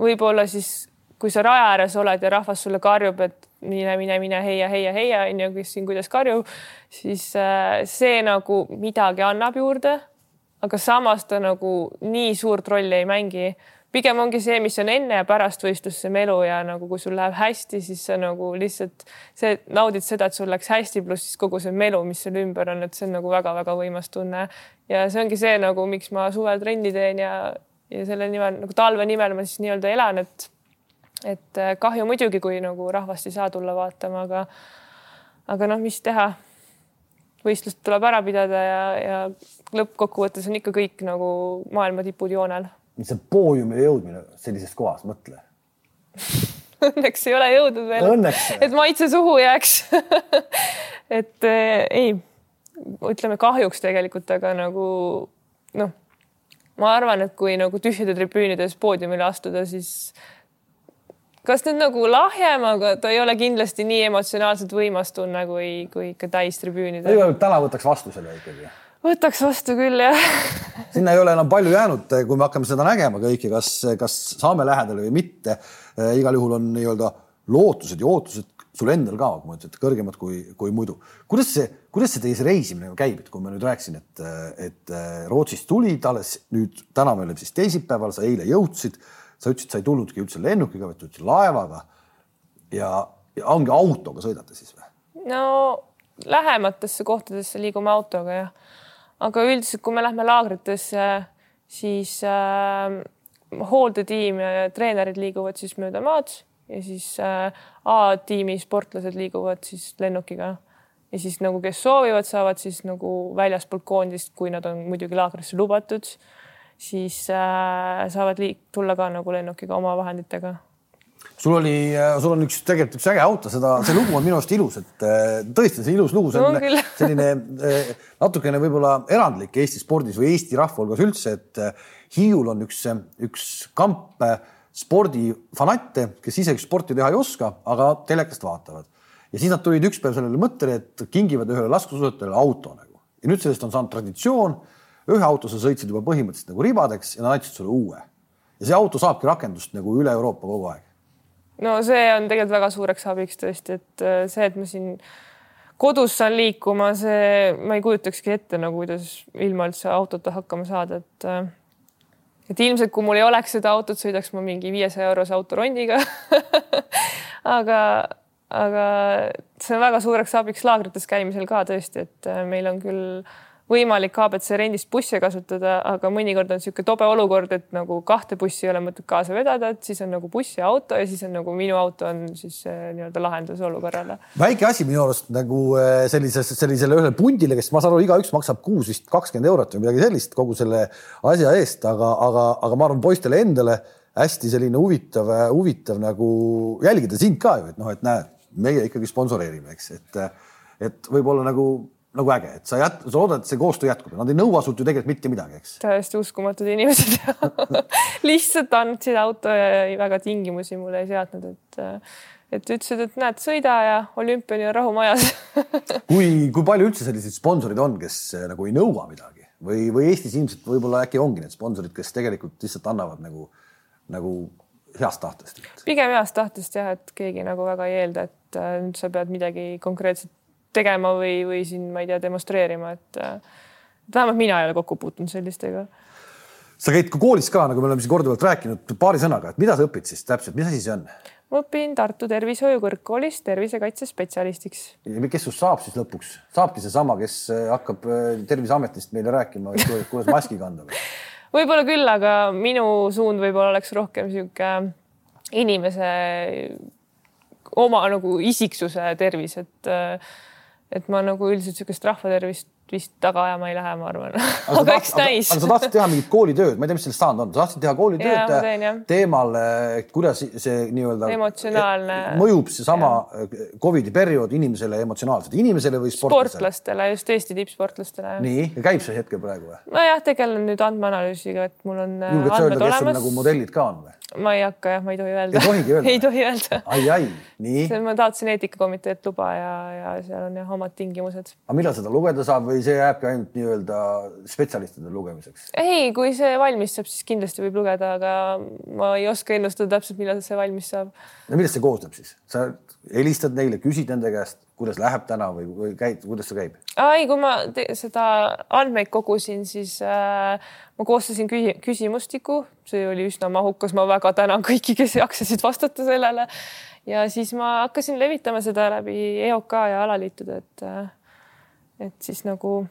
võib-olla siis, kui sa raja ääres oled ja rahvas sulle karjub, et mine, mine, mine, heia, heia, heia, onju, kes siin kuidas karjub, siis äh, see nagu midagi annab juurde aga samas ta nagu nii suurt rolli ei mängi. pigem ongi see, mis on enne ja pärast võistlust, see melu ja nagu kui sul läheb hästi, siis sa nagu lihtsalt see naudid seda, et sul läks hästi, pluss siis kogu see melu, mis seal ümber on, et see on nagu väga-väga võimas tunne. ja see ongi see nagu, miks ma suvel trenni teen ja, ja selle nimel nagu talve nimel ma siis nii-öelda elan, et et äh, kahju muidugi, kui nagu rahvast ei saa tulla vaatama, aga aga noh, mis teha võistlust tuleb ära pidada ja, ja lõppkokkuvõttes on ikka kõik nagu maailma tipud joonel. see poodiumile jõudmine sellises kohas, mõtle Õnneks ei ole jõudnud veel. et maitse suhu jääks et äh, ei, ütleme kahjuks tegelikult, aga nagu noh, ma arvan, et kui nagu tühjade tribüünides poodiumile astuda, siis kas nüüd nagu lahjem, aga ta ei ole kindlasti nii emotsionaalselt võimas tunne kui, kui ikka täistribüünidel. täna võtaks vastu selle ikkagi. võtaks vastu küll jah sinna ei ole enam palju jäänud, kui me hakkame seda nägema kõike, kas, kas saame lähedale või mitte. Eh, igal juhul on nii-öelda lootused ja ootused sul endal ka, ma ütlen, et kõrgemad kui, kui muidu. kuidas see, kuidas see teie see reisimine käib, et kui ma nüüd rääkisin, et, et Rootsist tulid alles nüüd, täna me oleme siis teisipäeval, sa eile jõudsid sa ütlesid, sa ei tulnudki üldse lennukiga, vaid tulid laevaga. ja, ja ongi autoga sõidate siis või? no lähematesse kohtadesse liigume autoga jah. aga üldiselt, kui me lähme laagritesse, siis äh, hooldetiim ja treenerid liiguvad siis mööda maad ja siis äh, A-tiimi sportlased liiguvad siis lennukiga ja siis nagu, kes soovivad, saavad siis nagu väljaspoolt koondist, kui nad on muidugi laagrisse lubatud siis äh, saavad liik-, tulla ka nagu lennukiga oma vahenditega. sul oli, äh, sul on üks tegelikult üks äge auto, seda, see lugu on minu arust ilus, et äh, tõesti, see ilus lugu, see on no, selline äh, natukene võib-olla erandlik Eesti spordis või Eesti rahva hulgas üldse, et Hiiul on üks, üks kamp spordifanatte, kes isegi sporti teha ei oska, aga telekast vaatavad. ja siis nad tulid üks päev sellele mõttele, et kingivad ühele laskesuusatajale auto nagu ja nüüd sellest on saanud traditsioon ühe auto sa sõitsid juba põhimõtteliselt nagu ribadeks ja nad andsid sulle uue. ja see auto saabki rakendust nagu üle Euroopa kogu aeg. no see on tegelikult väga suureks abiks tõesti, et äh, see, et ma siin kodus saan liikuma, see, ma ei kujutakski ette nagu, kuidas ilma üldse autota hakkama saada, et äh, et ilmselt, kui mul ei oleks seda autot, sõidaks ma mingi viiesaja eurose autorondiga aga, aga see on väga suureks abiks laagrites käimisel ka tõesti, et äh, meil on küll võimalik KBC rendist busse kasutada, aga mõnikord on niisugune tobe olukord, et nagu kahte bussi ei ole mõtet kaasa vedada, et siis on nagu buss ja auto ja siis on nagu minu auto on siis äh, nii-öelda lahendus olukorrale. väike asi minu arust nagu äh, sellises, sellisele ühele pundile, kes ma saan aru, igaüks maksab kuus vist kakskümmend eurot või midagi sellist kogu selle asja eest, aga, aga, aga ma arvan, poistele endale hästi selline huvitav, huvitav nagu jälgida sind ka ju, et noh, et näed, meie ikkagi sponsoreerime, eks, et, et võib-olla nagu nagu äge, et sa jät-, sa loodad, et see koostöö jätkub ja nad ei nõua sult ju tegelikult mitte midagi, eks. täiesti uskumatud inimesed lihtsalt andsid auto ja väga tingimusi mulle ei seadnud, et et ütlesid, et näed, sõida ja olümpiani on rahu majas kui, kui palju üldse selliseid sponsoreid on, kes eh, nagu ei nõua midagi või, või Eestis ilmselt võib-olla äkki ongi need sponsorid, kes tegelikult lihtsalt annavad nagu, nagu heast tahtest? pigem heast tahtest jah, et keegi nagu väga ei eelda, et äh, nüüd sa pead midagi konkreetset tegema või, või siin, ma ei tea, demonstreerima, et vähemalt mina ei ole kokku puutunud sellistega. sa käid ka koolis ka, nagu me oleme siin korduvalt rääkinud, paari sõnaga, et mida sa õpid siis täpselt, mis asi see on? ma õpin Tartu Tervishoiu Kõrgkoolis tervisekaitsespetsialistiks. kes sinust saab siis lõpuks, saabki seesama, kes äh, hakkab äh, Terviseametist meile rääkima, kuidas maski kanda või? võib-olla küll, aga minu suund võib-olla oleks rohkem sihuke inimese oma nagu isiksuse tervis, et äh, et ma nagu üldiselt niisugust rahvatervist vist taga ajama ei lähe, ma arvan. aga eks näis. aga sa tahtsid teha mingit koolitööd, ma ei tea, mis sellest saanud on, sa tahtsid teha koolitööd teen, teemal, kuidas see nii-öelda emotsionaalne mõjub seesama Covidi periood inimesele emotsionaalselt, inimesele või sportlasele? sportlastele, just Eesti tippsportlastele. nii, käib see hetkel praegu või? nojah, tegelen nüüd andmeanalüüsiga, et mul on julged sa öelda, kes sul nagu modellid ka on või? Ma ei hakka jah, ma ei tohi öelda. ei tohigi öelda ei tohi öelda. ai, ai, nii. ma taotlesin eetikakomiteelt luba ja, ja seal on jah omad tingimused. aga millal seda lugeda saab või see jääbki ainult nii-öelda spetsialistide lugemiseks? ei, kui see valmis saab, siis kindlasti võib lugeda, aga ma ei oska ennustada täpselt, millal see valmis saab. no millest see koosneb siis? sa helistad neile, küsid nende käest, kuidas läheb täna või, või käid, kuidas see käib? ei, kui ma seda andmeid kogusin, siis äh, ma koostasin küsimustiku, see oli üsna mahukas, ma väga tänan kõiki, kes jaksasid vastata sellele. ja siis ma hakkasin levitama seda läbi EOK ja alaliitude, et, et siis nagu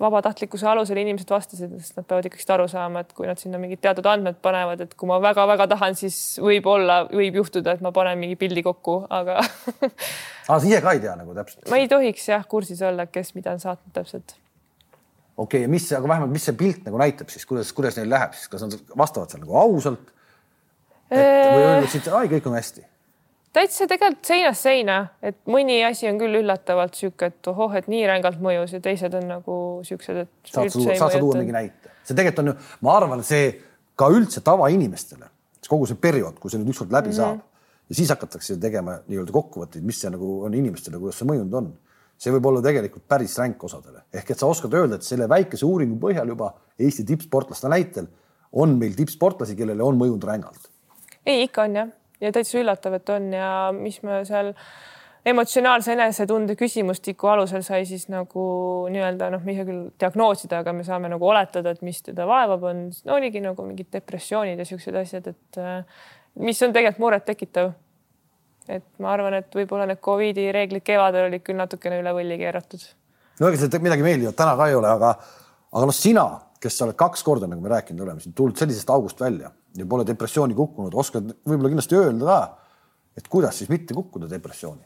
vabatahtlikkuse alusel inimesed vastasid, sest nad peavad ikkagist aru saama, et kui nad sinna mingid teatud andmed panevad, et kui ma väga-väga tahan, siis võib-olla, võib juhtuda, et ma panen mingi pildi kokku, aga aa, sa ise ka ei tea nagu täpselt? ma ei tohiks jah kursis olla, kes mida on saatnud täpselt okei okay,, mis, aga vähemalt, mis see pilt nagu näitab siis, kuidas, kuidas neil läheb siis, kas nad vastavad seal nagu ausalt? või öeldakse, et ai, kõik on hästi? Täitsa tegelikult seinast seina, et mõni asi on küll üllatavalt sihuke, et ohoh, et nii rängalt mõjus ja teised on nagu siuksed, et. saad sa tuua, saad sa tuua mingi näite? see tegelikult on ju, ma arvan, see ka üldse tavainimestele, kogu see periood, kui see nüüd ükskord läbi mm -hmm. saab ja siis hakatakse tegema nii-öelda kokkuvõtteid, mis see nagu on inimestele, kuidas see mõjunud on see võib olla tegelikult päris ränk osadele, ehk et sa oskad öelda, et selle väikese uuringu põhjal juba Eesti tippsportlaste näitel on meil tippsportlasi, kellele on mõjunud rängalt. ei, ikka on jah, ja täitsa üllatav, et on ja mis me seal emotsionaalse enesetunde küsimustiku alusel sai siis nagu nii-öelda noh, me ei saa küll diagnoosida, aga me saame nagu oletada, et mis teda vaevab, on no, oligi nagu mingid depressioonid ja siuksed asjad, et mis on tegelikult murettekitav et ma arvan, et võib-olla need Covidi reeglid kevadel olid küll natukene üle võlli keeratud. no ega see midagi meeldivat täna ka ei ole, aga, aga noh, sina, kes sa oled kaks korda, nagu me rääkinud oleme, siin tulnud sellisest august välja ja pole depressiooni kukkunud, oskad võib-olla kindlasti öelda ka, et kuidas siis mitte kukkuda depressiooni?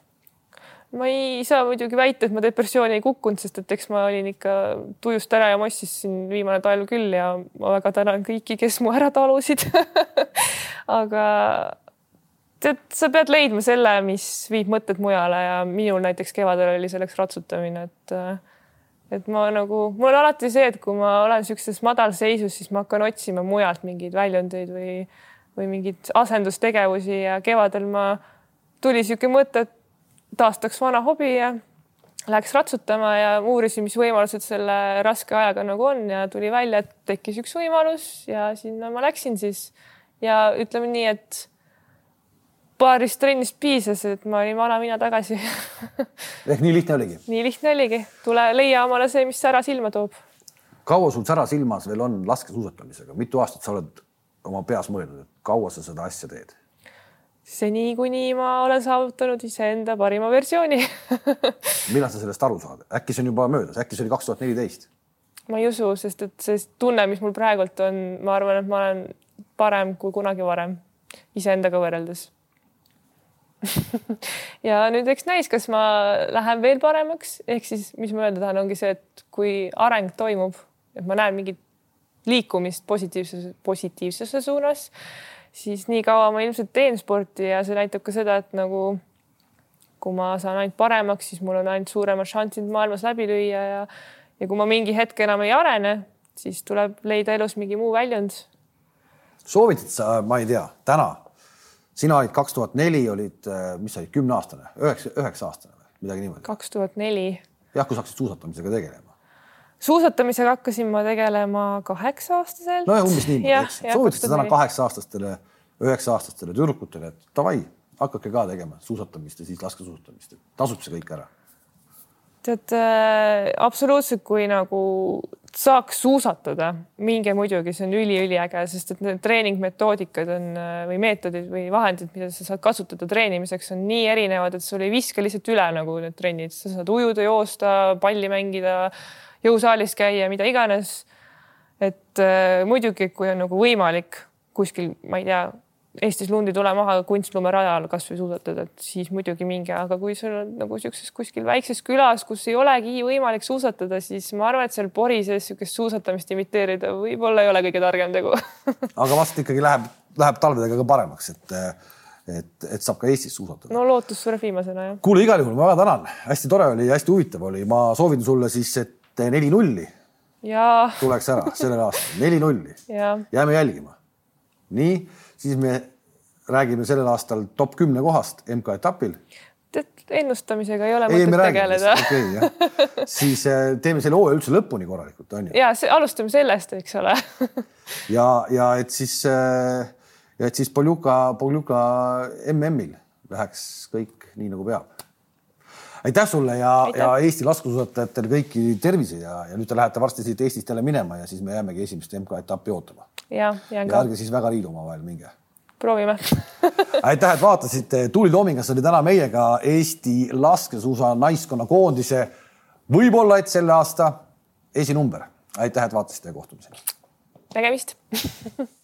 ma ei saa muidugi väita, et ma depressiooni ei kukkunud, sest et eks ma olin ikka tujust ära ja mossis siin viimane talv küll ja ma väga tänan kõiki, kes mu ära talusid aga tead, sa pead leidma selle, mis viib mõtted mujale ja minul näiteks kevadel oli selleks ratsutamine, et et ma nagu, mul on alati see, et kui ma olen niisuguses madalseisus, siis ma hakkan otsima mujalt mingeid väljundeid või, või mingeid asendustegevusi ja kevadel ma, tuli niisugune mõte, et taastaks vana hobi ja läks ratsutama ja uurisin, mis võimalused selle raske ajaga nagu on ja tuli välja, et tekkis üks võimalus ja sinna ma läksin siis. Ja ütleme nii, et paarist trennist piisas, et ma olin vana mina tagasi ehk nii lihtne oligi? nii lihtne oligi, tule leia omale see, mis sära silma toob. kaua sul sära silmas veel on laskesuusatamisega, mitu aastat sa oled oma peas mõelnud, et kaua sa seda asja teed? seni, kuni ma olen saavutanud iseenda parima versiooni millal sa sellest aru saad, äkki see on juba möödas, äkki see oli kaks tuhat neliteist? ma ei usu, sest et see tunne, mis mul praegult on, ma arvan, et ma olen parem kui kunagi varem iseendaga võrreldes ja nüüd eks näis, kas ma lähen veel paremaks, ehk siis, mis ma öelda tahan, ongi see, et kui areng toimub, et ma näen mingit liikumist positiivsuse, positiivsuse suunas, siis nii kaua ma ilmselt teen sporti ja see näitab ka seda, et nagu kui ma saan ainult paremaks, siis mul on ainult suuremad šansid maailmas läbi lüüa ja ja kui ma mingi hetk enam ei arene, siis tuleb leida elus mingi muu väljund. soovitad sa, ma ei tea, täna sina olid kaks tuhat neli, olid, äh, mis sa olid, kümneaastane, üheksa, üheksa aastane või midagi niimoodi? kaks tuhat neli. jah, kui sa hakkasid suusatamisega tegelema. suusatamisega hakkasin ma tegelema kaheksa aastaselt. nojah, umbes niimoodi, eks. soovitad sa täna kaheksa aastastele, üheksa aastastele tüdrukutele, et davai, hakake ka tegema suusatamist ja siis laskesuusatamist, tasub see kõik ära tead äh, absoluutselt, kui nagu saaks suusatada, minge muidugi, see on üliüliäge, sest et need treeningmetoodikad on äh, või meetodid või vahendid, mida sa saad kasutada treenimiseks, on nii erinevad, et sul ei viska lihtsalt üle nagu need trennid, sa saad ujuda, joosta, palli mängida, jõusaalis käia, mida iganes. et äh, muidugi, kui on nagu võimalik kuskil, ma ei tea, Eestis lund ei tule maha kunstlumerajal kasvõi suusatada, et siis muidugi minge, aga kui sul on nagu siukses kuskil väikses külas, kus ei olegi võimalik suusatada, siis ma arvan, et seal pori sees niisugust suusatamist imiteerida võib-olla ei ole kõige targem tegu aga vast ikkagi läheb, läheb talvedega ka paremaks, et, et, et saab ka Eestis suusatada. no lootus sureb viimasena jah. kuule, igal juhul ma väga tänan, hästi tore oli, hästi huvitav oli, ma soovin sulle siis, et neli nulli tuleks ära sellel aastal, neli nulli. jääme jälgima. nii, siis me räägime sellel aastal top kümne kohast MK-etapil. ennustamisega ei ole ei, mõtet tegeleda. okay,, jah. siis äh, teeme selle hooaja üldse lõpuni korralikult, on ju. ja see, alustame sellest, eks ole ja, ja et siis, äh, ja et siis Poljuka, Poljuka MM-il läheks kõik nii nagu peab aitäh sulle ja, ja Eesti laskesuusatajatele kõiki tervise ja, ja nüüd te lähete varsti siit Eestist jälle minema ja siis me jäämegi esimest MK-etappi ootama. Ja, ja ärge siis väga liidu omavahel minge. proovime aitäh, et vaatasite. Tuuli Toomingas oli täna meiega Eesti laskesuusa naiskonna koondise võib-olla, et selle aasta esinumber. aitäh, et vaatasite ja kohtumiseni. nägemist